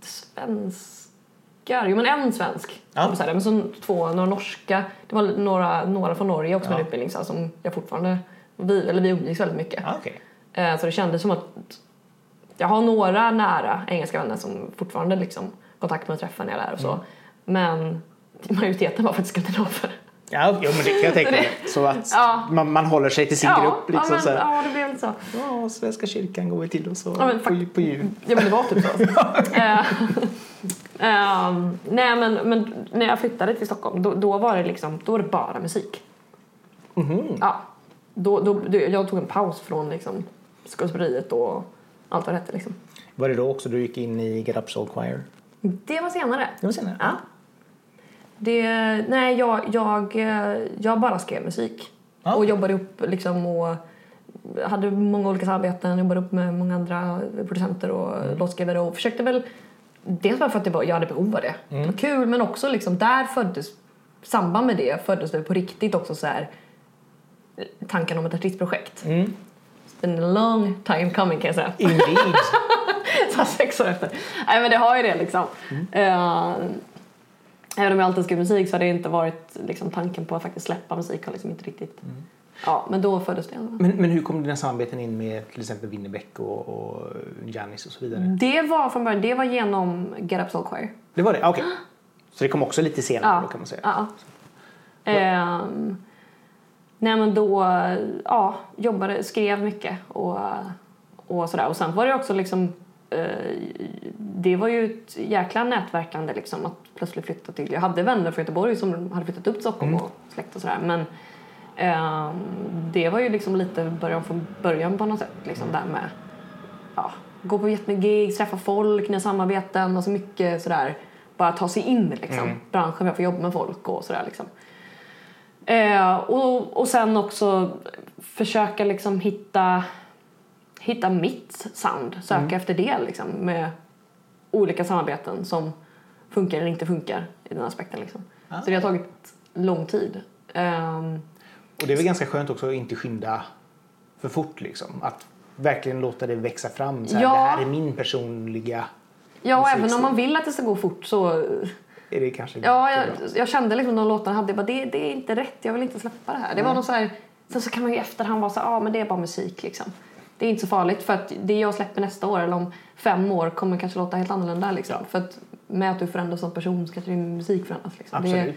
svenskar, jo men en svensk. Ja. kompisar där, Men så två, några norska. Det var några, några från Norge också med Ja. en utbildning så här, som jag fortfarande, vi, eller vi umgicks väldigt mycket. Ja, okej. Eh, Så det kändes som att jag har några nära engelska vänner som fortfarande liksom kontakt med och träffar när jag är där och så. Men (laughs) majoriteten var faktiskt skandinaver. Ja, jo, men det kan jag tänka mig. (laughs) Så att Ja. man, man håller sig till sin ja, grupp. Liksom, ja, men, ja, det blev lite så. Ja, Svenska kyrkan går vi till och så Ja, men på, på jul. Ja men det var typ så. (laughs) (laughs) Ehm, nej men, men när jag flyttade till Stockholm då, då var det liksom, då var det bara musik. Mhm. Ja. Då, då, då, jag tog en paus från liksom skådespeleriet och allt vad det hette liksom. Var det då också du gick in i Get Up Soul Choir? Det var senare. Det var senare? Ja. Det, nej, jag, jag, jag bara skrev musik. Ja. Och jobbade upp liksom och hade många olika samarbeten, jobbade upp med många andra producenter och Mm. låtskrivare och försökte väl Dels bara för att det var, jag hade behov av det. Mm. Det var kul men också liksom där föddes, samband med det föddes det på riktigt också så här tanken om ett artistprojekt. Mm. It's been a long time coming kan jag säga. Indeed. (laughs) Så sex år efter. Nej men det har ju det liksom. Eh, även om jag alltid skrivit musik så har det inte varit liksom, tanken på att faktiskt släppa musik har liksom inte riktigt. Ja men då föddes det. men, men hur kom dina samarbeten in med till exempel Winnerbäck och, och Janis och så vidare? Det var från början, det var genom Get Up Soul Choir. Det var det? Okej. Så det kom också lite senare Ja. då kan man säga? Ja. Ehm, nej men då, ja, jobbade, skrev mycket och, och sådär. Och sen var det också liksom, det var ju ett jäkla nätverkande liksom att plötsligt flytta till, jag hade vänner från Göteborg som hade flyttat upp till Stockholm och släkt och sådär. Men ehm, det var ju liksom lite början från början på något sätt liksom där med ja, gå på jättemycket gigs, träffa folk, nya samarbeten och så mycket sådär. Bara ta sig in liksom. Branschen, jag får jobba med folk och sådär liksom. Eh, och, och sen också försöka liksom hitta, hitta mitt sound. Söka efter det liksom med olika samarbeten som funkar eller inte funkar i den aspekten liksom. Ah. Så det har tagit lång tid. Ehm, Och det är väl ganska skönt också att inte skynda för fort liksom. Att verkligen låta det växa fram. Så här, Ja. Det här är min personliga... ja, och även om man vill att det ska gå fort så Är det kanske Ja, jag, jag kände liksom de låtarna hade, jag bara, det, det är inte rätt, jag vill inte släppa det här. Det var någon så här, sen så kan man ju i efterhand vara så ja ah, men det är bara musik liksom. Det är inte så farligt för att det jag släpper nästa år eller om fem år kommer kanske låta helt annorlunda liksom. Ja. För att med att du förändras som person så kanske din musik förändras liksom. Det, Absolut.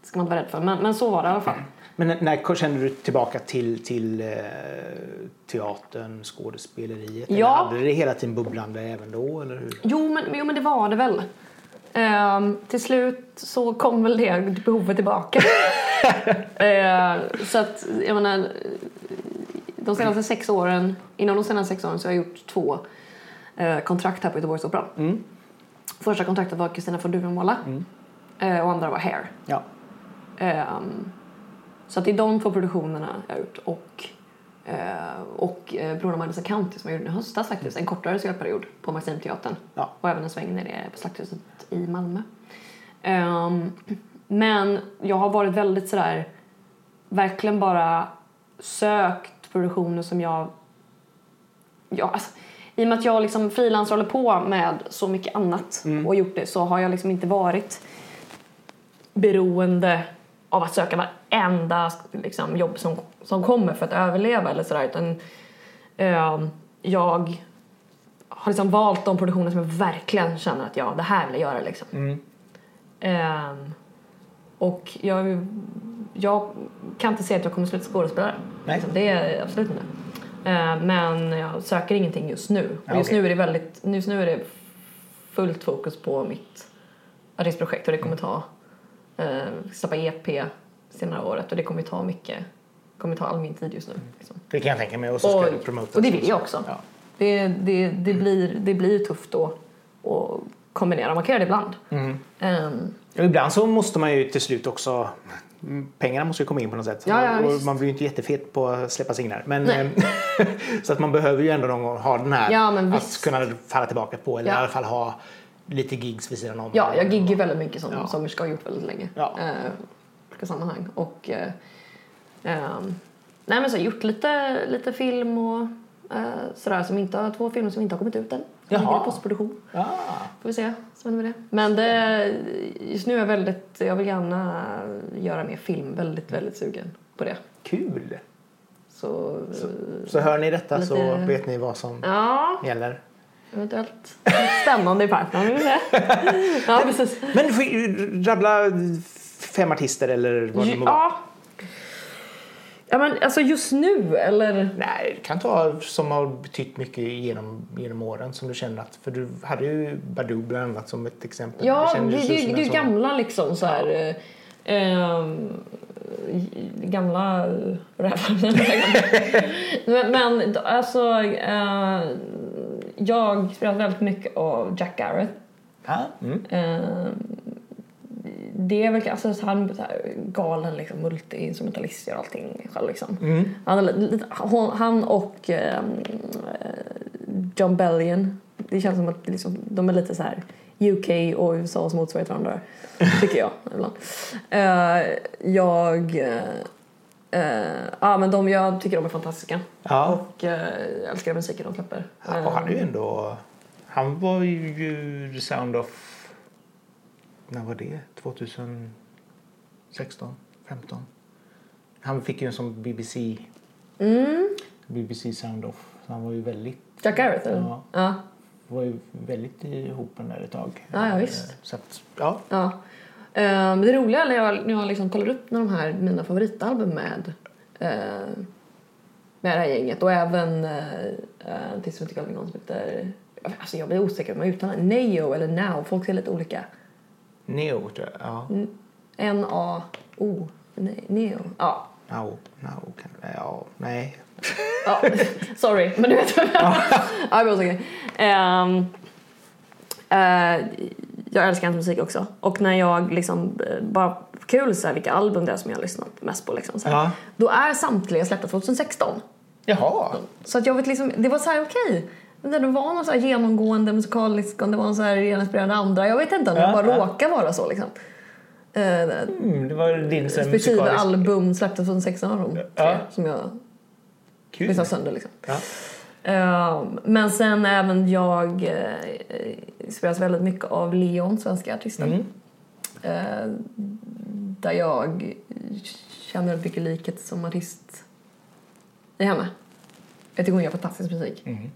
det ska man inte vara rädd för. Men, men så var det i alla fall. Men när, kände du tillbaka till, till eh, teatern, skådespeleriet? Eller Ja. hade det hela tiden bubblande även då? Eller hur? Jo men, jo, men det var det väl. Ehm, till slut så kom väl det behovet tillbaka. (laughs) Ehm, så att, jag menar, de senaste sex åren, inom de senaste sex åren så har jag gjort två eh, kontrakt här på Göteborgsoperan. Mm. Första kontraktet var Kristina von Duvemåla eh, och andra var Hair. Ja. Ehm, så att det är de två produktionerna jag har gjort och, eh, och eh, Brorna Magnus County som jag gjorde i höstas faktiskt, en kortare spelperiod på Maximteatern Ja. och även en sväng nere på Slakthuset i Malmö. Ehm, men jag har varit väldigt sådär, verkligen bara sökt produktioner som jag, ja, alltså, i och med att jag liksom frilans håller på med så mycket annat och gjort det så har jag liksom inte varit beroende av att söka varenda liksom, jobb som, som kommer för att överleva eller sådär utan eh, jag har liksom valt de produktioner som jag verkligen känner att ja, det här vill jag göra liksom. Ehm, och jag, jag kan inte säga att jag kommer sluta skådespelare. Nej. Liksom, det är absolut inte. Ehm, men jag söker ingenting just nu. Och just okej. nu är det väldigt, just nu är det fullt fokus på mitt artistprojekt och det kommer ta, eh, släppa EP senare året och det kommer ta mycket, kommer ta all min tid just nu. Liksom. Det kan jag tänka mig. Och så ska Och, du promota. och det vill jag också. Ja. Det, det, det, blir, det blir tufft då att kombinera. Man kan göra det ibland. Mm. Och ibland så måste man ju till slut också mm, Pengarna måste ju komma in på något sätt. Ja, ja, och man blir ju inte jättefet på att släppa singlar. Men, eh, (laughs) så att man behöver ju ändå någon gång ha den här Ja, att kunna falla tillbaka på. Eller Ja. i alla fall ha lite gigs vid sidan om. ja, jag giggar väldigt mycket som Ja. sångerska har gjort väldigt länge. Ja. Eh, olika sammanhang. Och, eh, ehm, nej, men så har jag gjort lite, lite film och eh, sådär som inte har, två filmer som inte har kommit ut än. Som Jaha. ligger i postproduktion. Ah, Får vi se med det. Men det, just nu är jag väldigt, jag vill gärna göra mer film. Väldigt, väldigt sugen på det. kul! Så, Så hör ni detta så Lite- vet ni vad som ja, gäller. eventuellt spännande i se. (laughs) Ja, precis. Men får- rabbla fem artister eller vad det må vara. Ja. Ja, men alltså just nu eller? Nej, det kan ta som har betytt mycket genom, genom åren som du känner att, för du hade ju Badoo bland annat som ett exempel. Ja, det, det, det, en är gamla liksom så här. eh, ehm, gamla rävar. men, (laughs) men alltså, eh, jag spelar väldigt mycket av Jack Garrett. Ja, mm. Eh, det är väl alltså, så han här, galen liksom, multi-instrumentalist gör allting själv liksom. Mm. Han, är han och eh, John Bellion, det känns som att liksom, de är lite så här UK och USAs motsvarighet till varandra. Tycker jag (laughs) ibland. Eh, jag... eh, ja men de, jag tycker de är fantastiska. Ja. Och eh, jag älskar musiken de släpper. Ja, och han är ju ändå... Han var ju The Sound of... När var det? 2016? 15? Han fick ju en sån BBC... Mm. BBC Sound of. Så han var ju väldigt... Jack Garrett? Ja. Ja. var ju väldigt ihop där ett tag. Ja, ja, visst. Så att, ja. Ja. Eh, Men det roliga är när jag, när jag liksom kollar upp när de här, mina favoritalbum med, eh, med det här gänget och även eh, eh, en till som om någon som heter, alltså jag blir osäker om jag uttalar Neo eller Now, folk säger lite olika. Neo tror jag. Ja. N-A-O, Ne- Neo. Ja. No, no, kan, ja, nej. ja. (laughs) Sorry, men du vet vad jag menar. Ja. Ehm, eh, jag älskar hans musik också. Och när jag liksom, eh, bara kul så här, vilka album det är som jag har lyssnat mest på liksom. Så här. Ja. Då är samtliga släppta 2016. Jaha. Så att jag vet liksom, det var så här okej. Men Det var någon så genomgående musikalisk, om det var någon så här inspirerande andra. Jag vet inte om det Ja, bara ja. råkar vara så liksom. Eh, Mm, det var din så musikalisk- album släppta 2016 av dem. Ja. Som jag Kul. lyssnade sönder liksom. Ja. Eh, men sen även jag uh, spelas väldigt mycket av Leon, svenska artisten. Mm. Eh, där jag känner väldigt mycket likhet som artist i henne. Jag tycker hon gör fantastisk musik. Mm.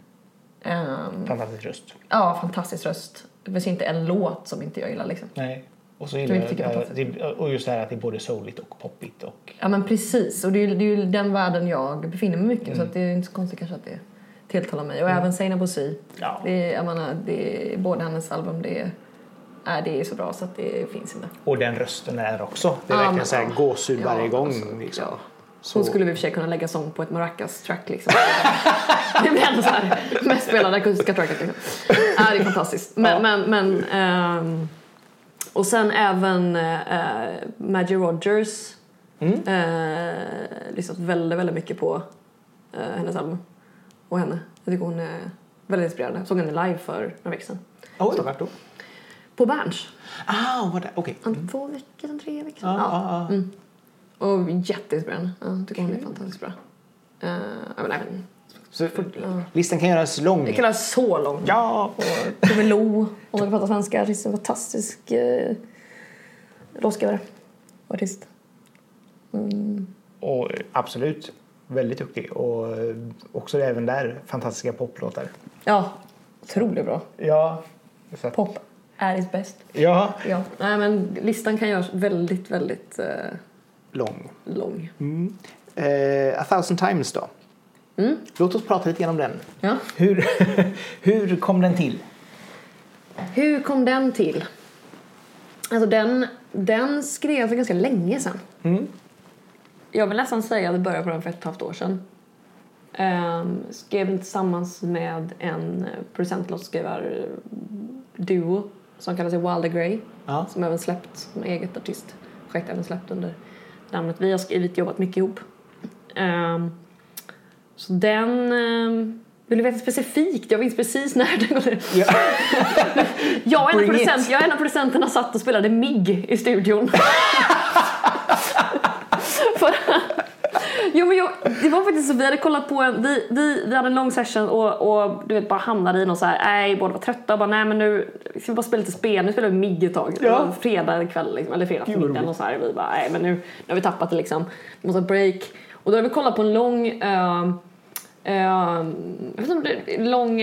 Ehm, Fantastisk röst. ja, fantastisk röst. Det finns inte en låt som inte jag gillar liksom. Nej. Och, så gillar jag det, det, och just det här att det är både souligt och poppigt. Och, Ja men precis, och det är det är ju den världen jag befinner mig mycket Mm. så att det är inte så konstigt kanske att det tilltalar mig. Och även Seinabo Bosi. ja. Det är, jag menar, det är, båda hennes album, det är, är, det är så bra så att det finns inte. och den rösten är också. Det är Ja, verkligen så här ja. gåshud varje Ja, gång. alltså, liksom. ja. Så- Hon skulle vi i och för sig kunna lägga sång på ett maracas-track liksom. (laughs) det blir ändå så här mest spelade akustiska tracket liksom. Ja, det är fantastiskt. Men, Ja. men, men ehm, och sen även uh, Maggie Rogers. Mm. Uh, lyssnat väldigt, väldigt mycket på eh, hennes album. Och henne. Jag tycker hon är väldigt inspirerande. Såg henne live för några veckor sedan. Oj, vart då? på Berns. Ah, okej. Om två veckor tre veckor sedan. Ja, ja, ja. Mm. Och jätteinspirerande. Ja, tycker hon är fantastiskt bra. Uh, ja, men, även, Så ja. listan kan göras lång. Det kan vara så långt. Ja! Och Tove Lo, om man kan prata svenska, artist, en fantastisk eh, låtskrivare och artist. Mm. Och eh, absolut, väldigt duktig. Och eh, också även där fantastiska poplåtar. Ja, otroligt bra. Ja. Så Pop är is bäst. ja, Ja, nej men listan kan göras väldigt, väldigt eh, lång. lång. Eh, A thousand times då. Mm. Låt oss prata lite grann om den. Ja. Hur, (laughs) hur kom den till? Hur kom den till? Alltså den, den skrevs för ganska länge sedan. Mm. Jag vill nästan säga att det började på den för ett och ett halvt år sedan. Um, skrev den tillsammans med en producentlåtskrivarduo som kallar sig Wilder Grey. Ja. Som även släppt som eget artistprojekt, även släppt under namnet. Vi har skrivit, jobbat mycket ihop. Ehm, så den... Um, vill du veta specifikt? Jag vet precis när den går Ja. (laughs) jag och en it. producent, jag och en av producenterna satt och spelade MIG i studion. (laughs) (laughs) För, jo, men jag, det var faktiskt så, vi hade kollat på en, vi, vi, vi hade en lång session och, och du vet bara hamnade i någon så här, nej båda var trötta och bara nej men nu ska vi bara spela lite spel, nu spelar vi MIG ett tag. Ja. fredag kväll liksom, eller fredag förmiddag och så här, vi bara nej men nu, nu har vi tappat det liksom, vi måste ha break. Och då hade vi kollat på en lång är en lång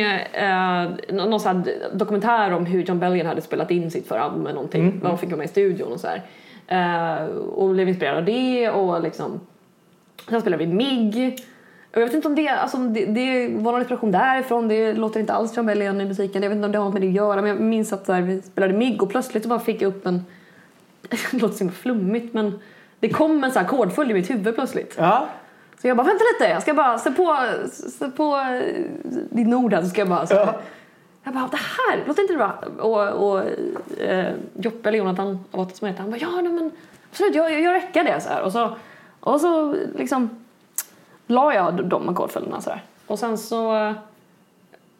nå- någon här dokumentär om hur John Bellion hade spelat in sitt förra album eller någonting. Mm, Vad de fick vara med i studion och så här. Eh, och blev inspirerad av det och liksom Sen spelade vi MIG. Och jag vet inte om det, alltså, det, det var någon inspiration därifrån. Det låter inte alls John Bellion i musiken. Jag vet inte om det har något med det att göra. Men jag minns att så här, vi spelade MIG och plötsligt så bara fick jag upp en... (laughs) det låter så flummigt men det kom en så ackordföljd i mitt huvud plötsligt. Ja. Så jag bara, vänta lite, jag ska bara se på, se på eh, din ord här så ska jag bara... Så, Ja. Jag bara, det här, låter inte bra? Och, och eh, Joppe, eller Jonathan, vad som heter, han bara, ja nej, men absolut, jag, jag, jag räcker det så här. Och så, och så liksom la jag de ackordföljderna så här. Och sen så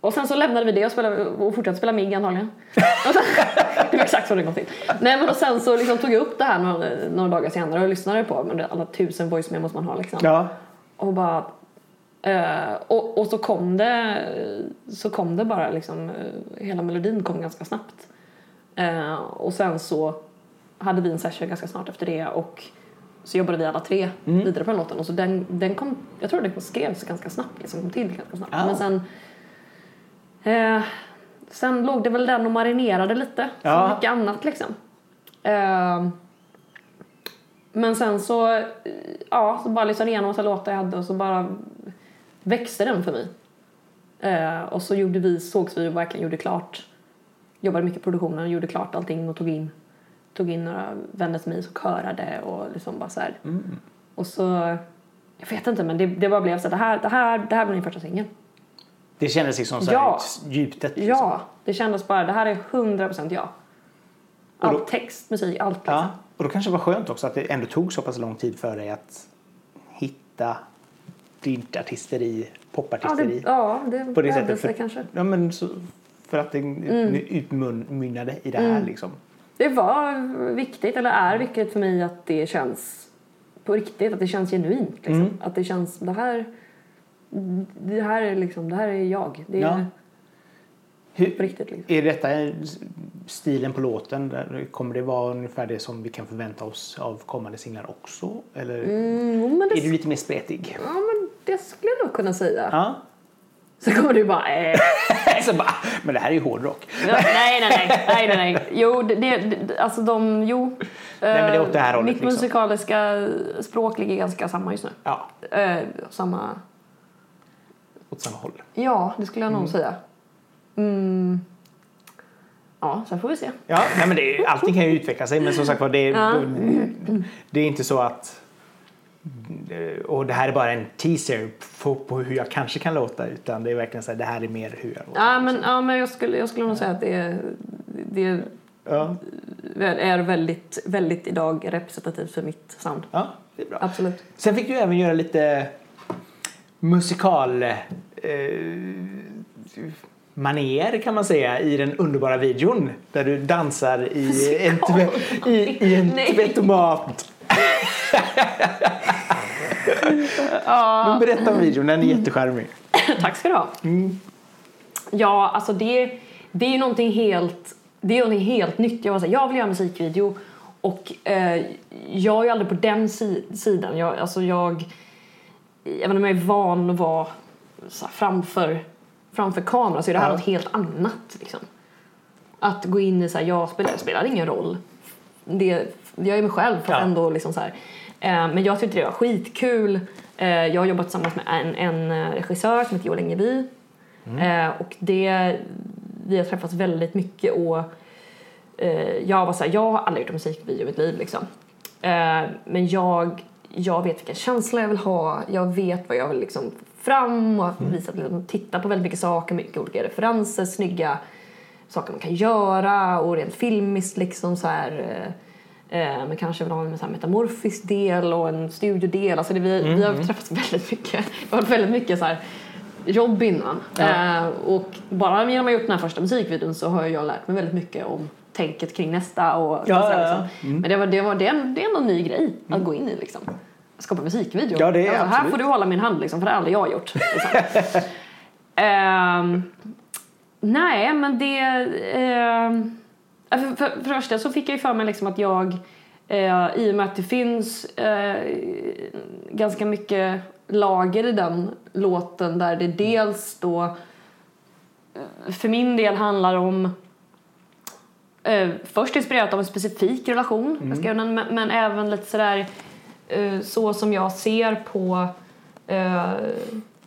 och sen så lämnade vi det och, spelade, och fortsatte spela MIG antagligen. Sen, (laughs) det var exakt så det kom till. Nej men och sen så liksom tog jag upp det här några, några dagar senare och lyssnade på men det är alla tusen voice memos man har liksom. Ja. Och bara... eh, och, och så kom det så kom det bara liksom, hela melodin kom ganska snabbt. Eh, och sen så hade vi en session ganska snart efter det och så jobbade vi alla tre vidare på den låten och så den, den kom, jag tror den skrevs ganska snabbt, liksom kom till ganska snabbt. Ah. Men sen eh, sen låg det väl den och marinerade lite, Ja. som mycket annat liksom. Eh, men sen så, ja, så bara lyssnade jag igenom massa låtar jag hade och så bara växte den för mig. Eh, och så gjorde vi, sågs vi och verkligen gjorde klart. Jobbade mycket i produktionen, gjorde klart allting och tog in, tog in några vänner till mig som körade och liksom bara så här. Och så, jag vet inte men det, det bara blev så här, det här, det här, det här blir min första singel. Det kändes liksom så Ja. djupt. Liksom. Ja, det kändes bara, det här är 100% jag. Allt text, musik, allt liksom. Ja. Och då kanske det var skönt också att det ändå tog så pass lång tid för dig att hitta ditt artisteri, Ja, popartisteri. det, ja, det, på det sättet. För, kanske. Ja, men så, för att det Mm. utmynnade i det här liksom. Det var viktigt, eller är viktigt för mig att det känns på riktigt, att det känns genuint. Liksom. Mm. Att det känns, det här, det här är liksom, det här är jag. Det är Ja. på Hur, riktigt liksom. är detta stilen på låten? Kommer det vara ungefär det som vi kan förvänta oss av kommande singlar också? Eller Mm, det, är du lite mer spretig? ja, men det skulle jag nog kunna säga. Ja. Så kommer du bara, eh, (laughs) så bara, men det här är ju hårdrock. Ja, nej, nej, nej, nej, nej, nej. (laughs) Jo, det, det, alltså de, jo. Nej, men det är åt det här Eh, hållet, Mitt liksom. musikaliska språk ligger ganska samma just nu. Ja, Eh, samma, åt samma håll. ja, det skulle jag nog säga. Mm. Ja, sen får vi se. Ja, nej, men det allting kan ju utveckla sig men som sagt var det, Ja. det är inte så att och det här är bara en teaser på, på hur jag kanske kan låta utan det är verkligen så här, det här är mer hur jag låter. Ja, men, ja, men jag, skulle, jag skulle nog säga att det, det Ja, är väldigt, väldigt idag representativt för mitt sound. ja, det är bra. Absolut. Sen fick du även göra lite musikal... Eh, maner kan man säga i den underbara videon där du dansar i en, tve, i, i en Nej. (laughs) Men berätta om videon, den är jättecharmig. (clears throat) Tack ska du ha. Ja, alltså det, det är ju någonting helt, det är någonting helt nytt. Jag, var så här, jag vill göra musikvideo och eh, jag är ju aldrig på den si- sidan. Jag, alltså jag, även om jag är van att vara här, framför, framför kameran så är det här Ja. något helt annat. Liksom. Att gå in i så här, jag spelar, spelar ingen roll. Det, jag är mig själv fast Ja. ändå liksom så här. Eh, men jag tyckte det var skitkul. Eh, jag har jobbat tillsammans med en, en eh, regissör som heter Joel Engeby. Eh, och det, vi har träffats väldigt mycket och jag var såhär, jag har aldrig gjort en musikvideo i mitt liv liksom. Men jag, jag vet vilken känsla jag vill ha, jag vet vad jag vill liksom fram och har visat, liksom, titta på väldigt mycket saker, mycket olika referenser, snygga saker man kan göra och rent filmiskt liksom så här. Eh, Eh, men kanske vill ha en så metamorfisk del och en studiodel. Alltså det, vi, vi har träffats väldigt mycket. Det har varit väldigt mycket så här jobb innan. Eh, och bara genom att ha gjort den här första musikvideon så har jag lärt mig väldigt mycket om tänket kring nästa. Och, Ja, och så här, ja, ja. liksom. Men det, var, det, var, det, är en, det är ändå en ny grej att gå in i liksom. Skapa musikvideo. Ja, det är Jag var så här får du hålla min hand liksom, för det har aldrig jag gjort. Liksom. (laughs) Ehm, nej, men det... ehm, för, för, för det första så fick jag ju för mig liksom att jag, eh, i och med att det finns eh, ganska mycket lager i den låten där det dels då eh, för min del handlar om eh, först inspirerat av en specifik relation jag skrev den, men, men även lite sådär eh, så som jag ser på eh,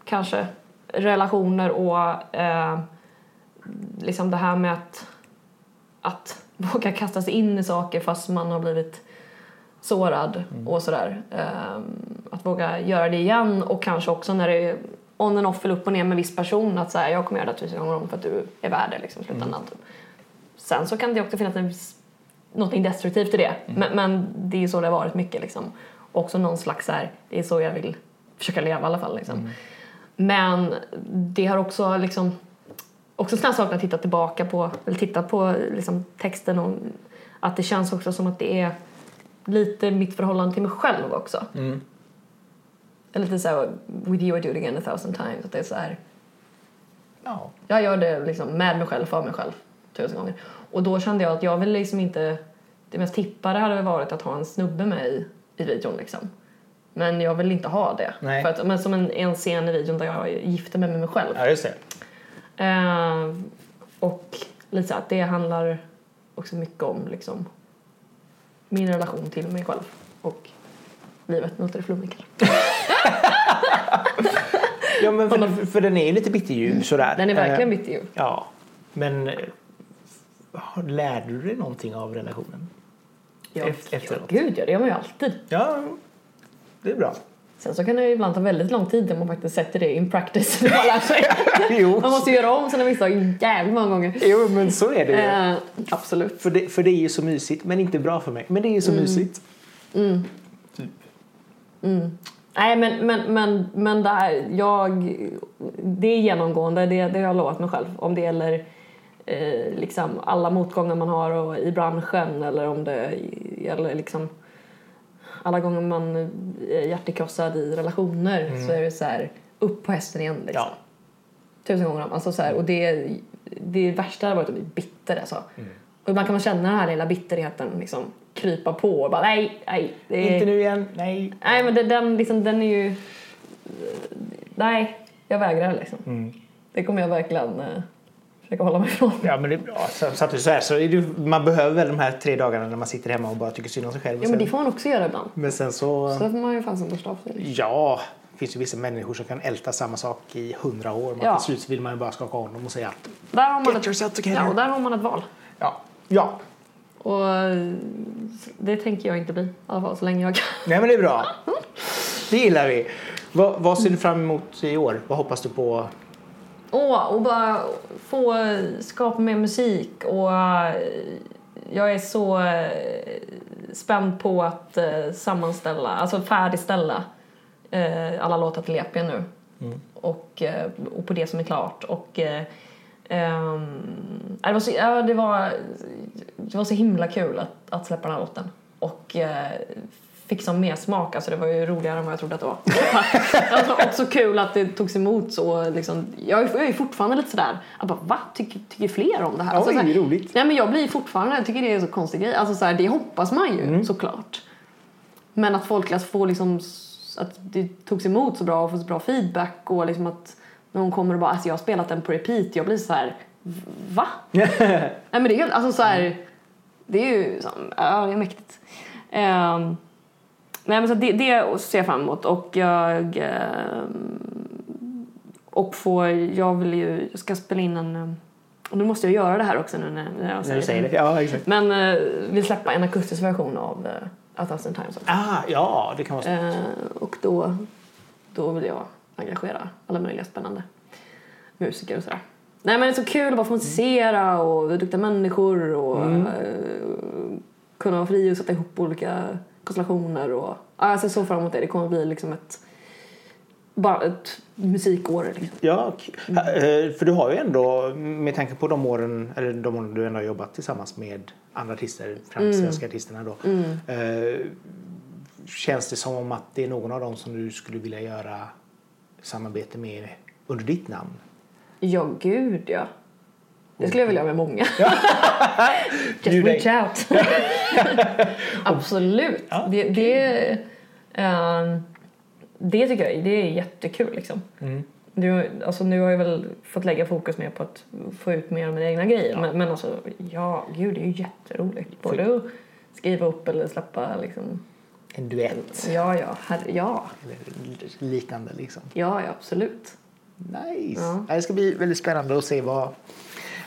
kanske relationer och eh, liksom det här med att, att (laughs) våga kasta sig in i saker fast man har blivit sårad och sådär. Eh, att våga göra det igen och kanske också när det är on and off eller upp och ner med en viss person att säga jag kommer göra det tusen gånger om för att du är värd det liksom slutändan. Typ. Sen så kan det också finnas en någonting destruktivt i det. Men, men det är så det har varit mycket liksom. Också någon slags så här, det är så jag vill försöka leva i alla fall liksom. Men det har också liksom också sådana saker att titta tillbaka på, eller titta på liksom texten och att det känns också som att det är lite mitt förhållande till mig själv också. Eller lite såhär, with you I do it again a thousand times. Att det är så här, Ja. jag gör det liksom med mig själv, för mig själv, tusen gånger. Och då kände jag att jag vill liksom inte, det mest tippade hade varit att ha en snubbe med i, i videon liksom. Men jag vill inte ha det. Nej. För att, men som en, en scen i videon där jag gifter mig med mig själv. ja, just det. Eh, och lite så att det handlar också mycket om liksom min relation till mig själv och livet. Nu låter det flummigt kanske. (laughs) Ja, men för, för den är ju lite bitterljuv sådär. Den är verkligen Eh, bitter ju. Ja, men eh, lärde du dig någonting av relationen? Ja, Efter- efteråt. ja, gud ja, det gör man ju alltid. Ja, det är bra. Sen så kan det ju ibland ta väldigt lång tid innan man faktiskt sätter det in practice. (laughs) Man lär sig. (laughs) Jo. Man måste göra om sina misstag jävligt många gånger. Jo, men så är det ju. Eh, absolut. För, det, för det är ju så mysigt, men inte bra för mig. Men det är ju så mysigt. Typ. Nej men, men, men, men det här, jag, det är genomgående, det, det har jag lovat mig själv. Om det gäller eh, liksom alla motgångar man har och, i branschen eller om det gäller liksom alla gånger man är hjärtekrossad i relationer så är det så här upp på hästen igen liksom. Ja. Tusen gånger om. Alltså så här, och det, det värsta hade varit att bli bitter alltså. Och ibland kan man känna den här lilla bitterheten liksom krypa på och bara nej, nej. Är, Inte nu igen, nej. Nej men det, den, liksom, den är ju... Nej, jag vägrar liksom. Det kommer jag verkligen eh, försöka hålla mig ifrån. Ja, men det är bra. Så, så att du så här, så det, man behöver väl de här tre dagarna när man sitter hemma och bara tycker synd om sig själv. Ja men sen, det får man också göra ibland. men sen så... Så får man ju fasen borsta av sig. Ja, det finns ju vissa människor som kan älta samma sak i hundra år. Men Ja. till slut vill man ju bara skaka av dem och säga att Där har man Get ett, yourself together. ja, och där har man ett val. ja, ja. Och det tänker jag inte bli. I alla fall så länge jag kan. Nej men det är bra. (laughs) Det gillar vi. Vad, vad ser du fram emot i år? Vad hoppas du på? Åh, och bara få skapa mer musik och eh, jag är så eh, spänd på att eh, sammanställa, alltså färdigställa alla låtar till EP nu. Och, eh, och på det som är klart. Och Ehm, det, var så, ja, det, var, det var så himla kul att, att släppa den här låten. Och fick som mer smak. Alltså det var ju roligare än vad jag trodde att det var. (laughs) alltså, också kul att det togs emot så. Liksom, jag, är, jag är fortfarande lite sådär, jag bara, va? Tycker, tycker fler om det här? Ja, alltså, det är såhär, roligt. Nej men jag blir fortfarande, jag tycker det är en så konstig grej. Alltså såhär, det hoppas man ju Mm. såklart. Men att folk alltså, får liksom, att det togs emot så bra och får så bra feedback och liksom att någon kommer och bara, alltså jag har spelat den på repeat. Jag blir så här, "V- va? (laughs) Nej men det är helt, alltså så här, det är ju, som, ja det är mäktigt. Ehm, nej men så det, det ser jag fram emot och jag ehm, och får, jag vill ju, jag ska spela in en, och nu måste jag göra det här också nu när, jag När du säger det. Ja, exakt. Men eh, vill släppa en akustisk version av uh, A Thousand Times också. Ah, ja, det kan vara. Eh, och då, då vill jag engagera alla möjliga spännande musiker och sådär. Nej men det är så kul att bara få musicera och duktiga människor och eh, kunna vara fri och sätta ihop olika konstellationer och ja, jag ser så fram emot det. Det kommer bli liksom ett bara ett musikår liksom. Ja, eh, för du har ju ändå, med tanke på de åren, eller de åren du ändå har jobbat tillsammans med andra artister, främst svenska artisterna då. Eh, känns det som om att det är någon av dem som du skulle vilja göra samarbete med under ditt namn? Ja gud ja. Det skulle jag vilja med många. (laughs) Just Bjud dig. reach out. (laughs) Absolut. Ja. Det, det, ehm, det tycker jag det är jättekul. Liksom. Mm. Nu, alltså, nu har jag väl fått lägga fokus mer på att få ut mer av mina egna grejer. Men, men alltså, ja, gud det är ju jätteroligt. Både att skriva upp eller släppa liksom. En duett Ja, ja, herre, ja, eller liknande liksom. ja, ja, absolut. Nice! Ja. Ja. Det ska bli väldigt spännande att se vad,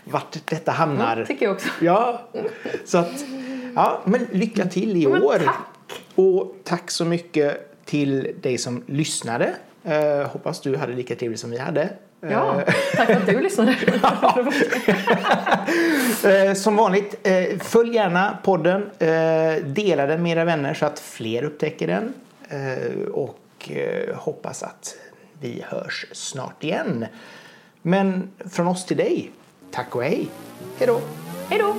vart detta hamnar. Ja, tycker jag också. Ja, så att, ja, men lycka till i år. tack. Och tack så mycket till dig som lyssnade. Eh, hoppas du hade lika trevligt som vi hade. Ja, tack för att du lyssnade. (laughs) (laughs) Eh, som vanligt, eh, följ gärna podden. Eh, dela den med era vänner så att fler upptäcker den. Och hoppas att vi hörs snart igen. Men från oss till dig, Tack och hej! Hej då! Hej då!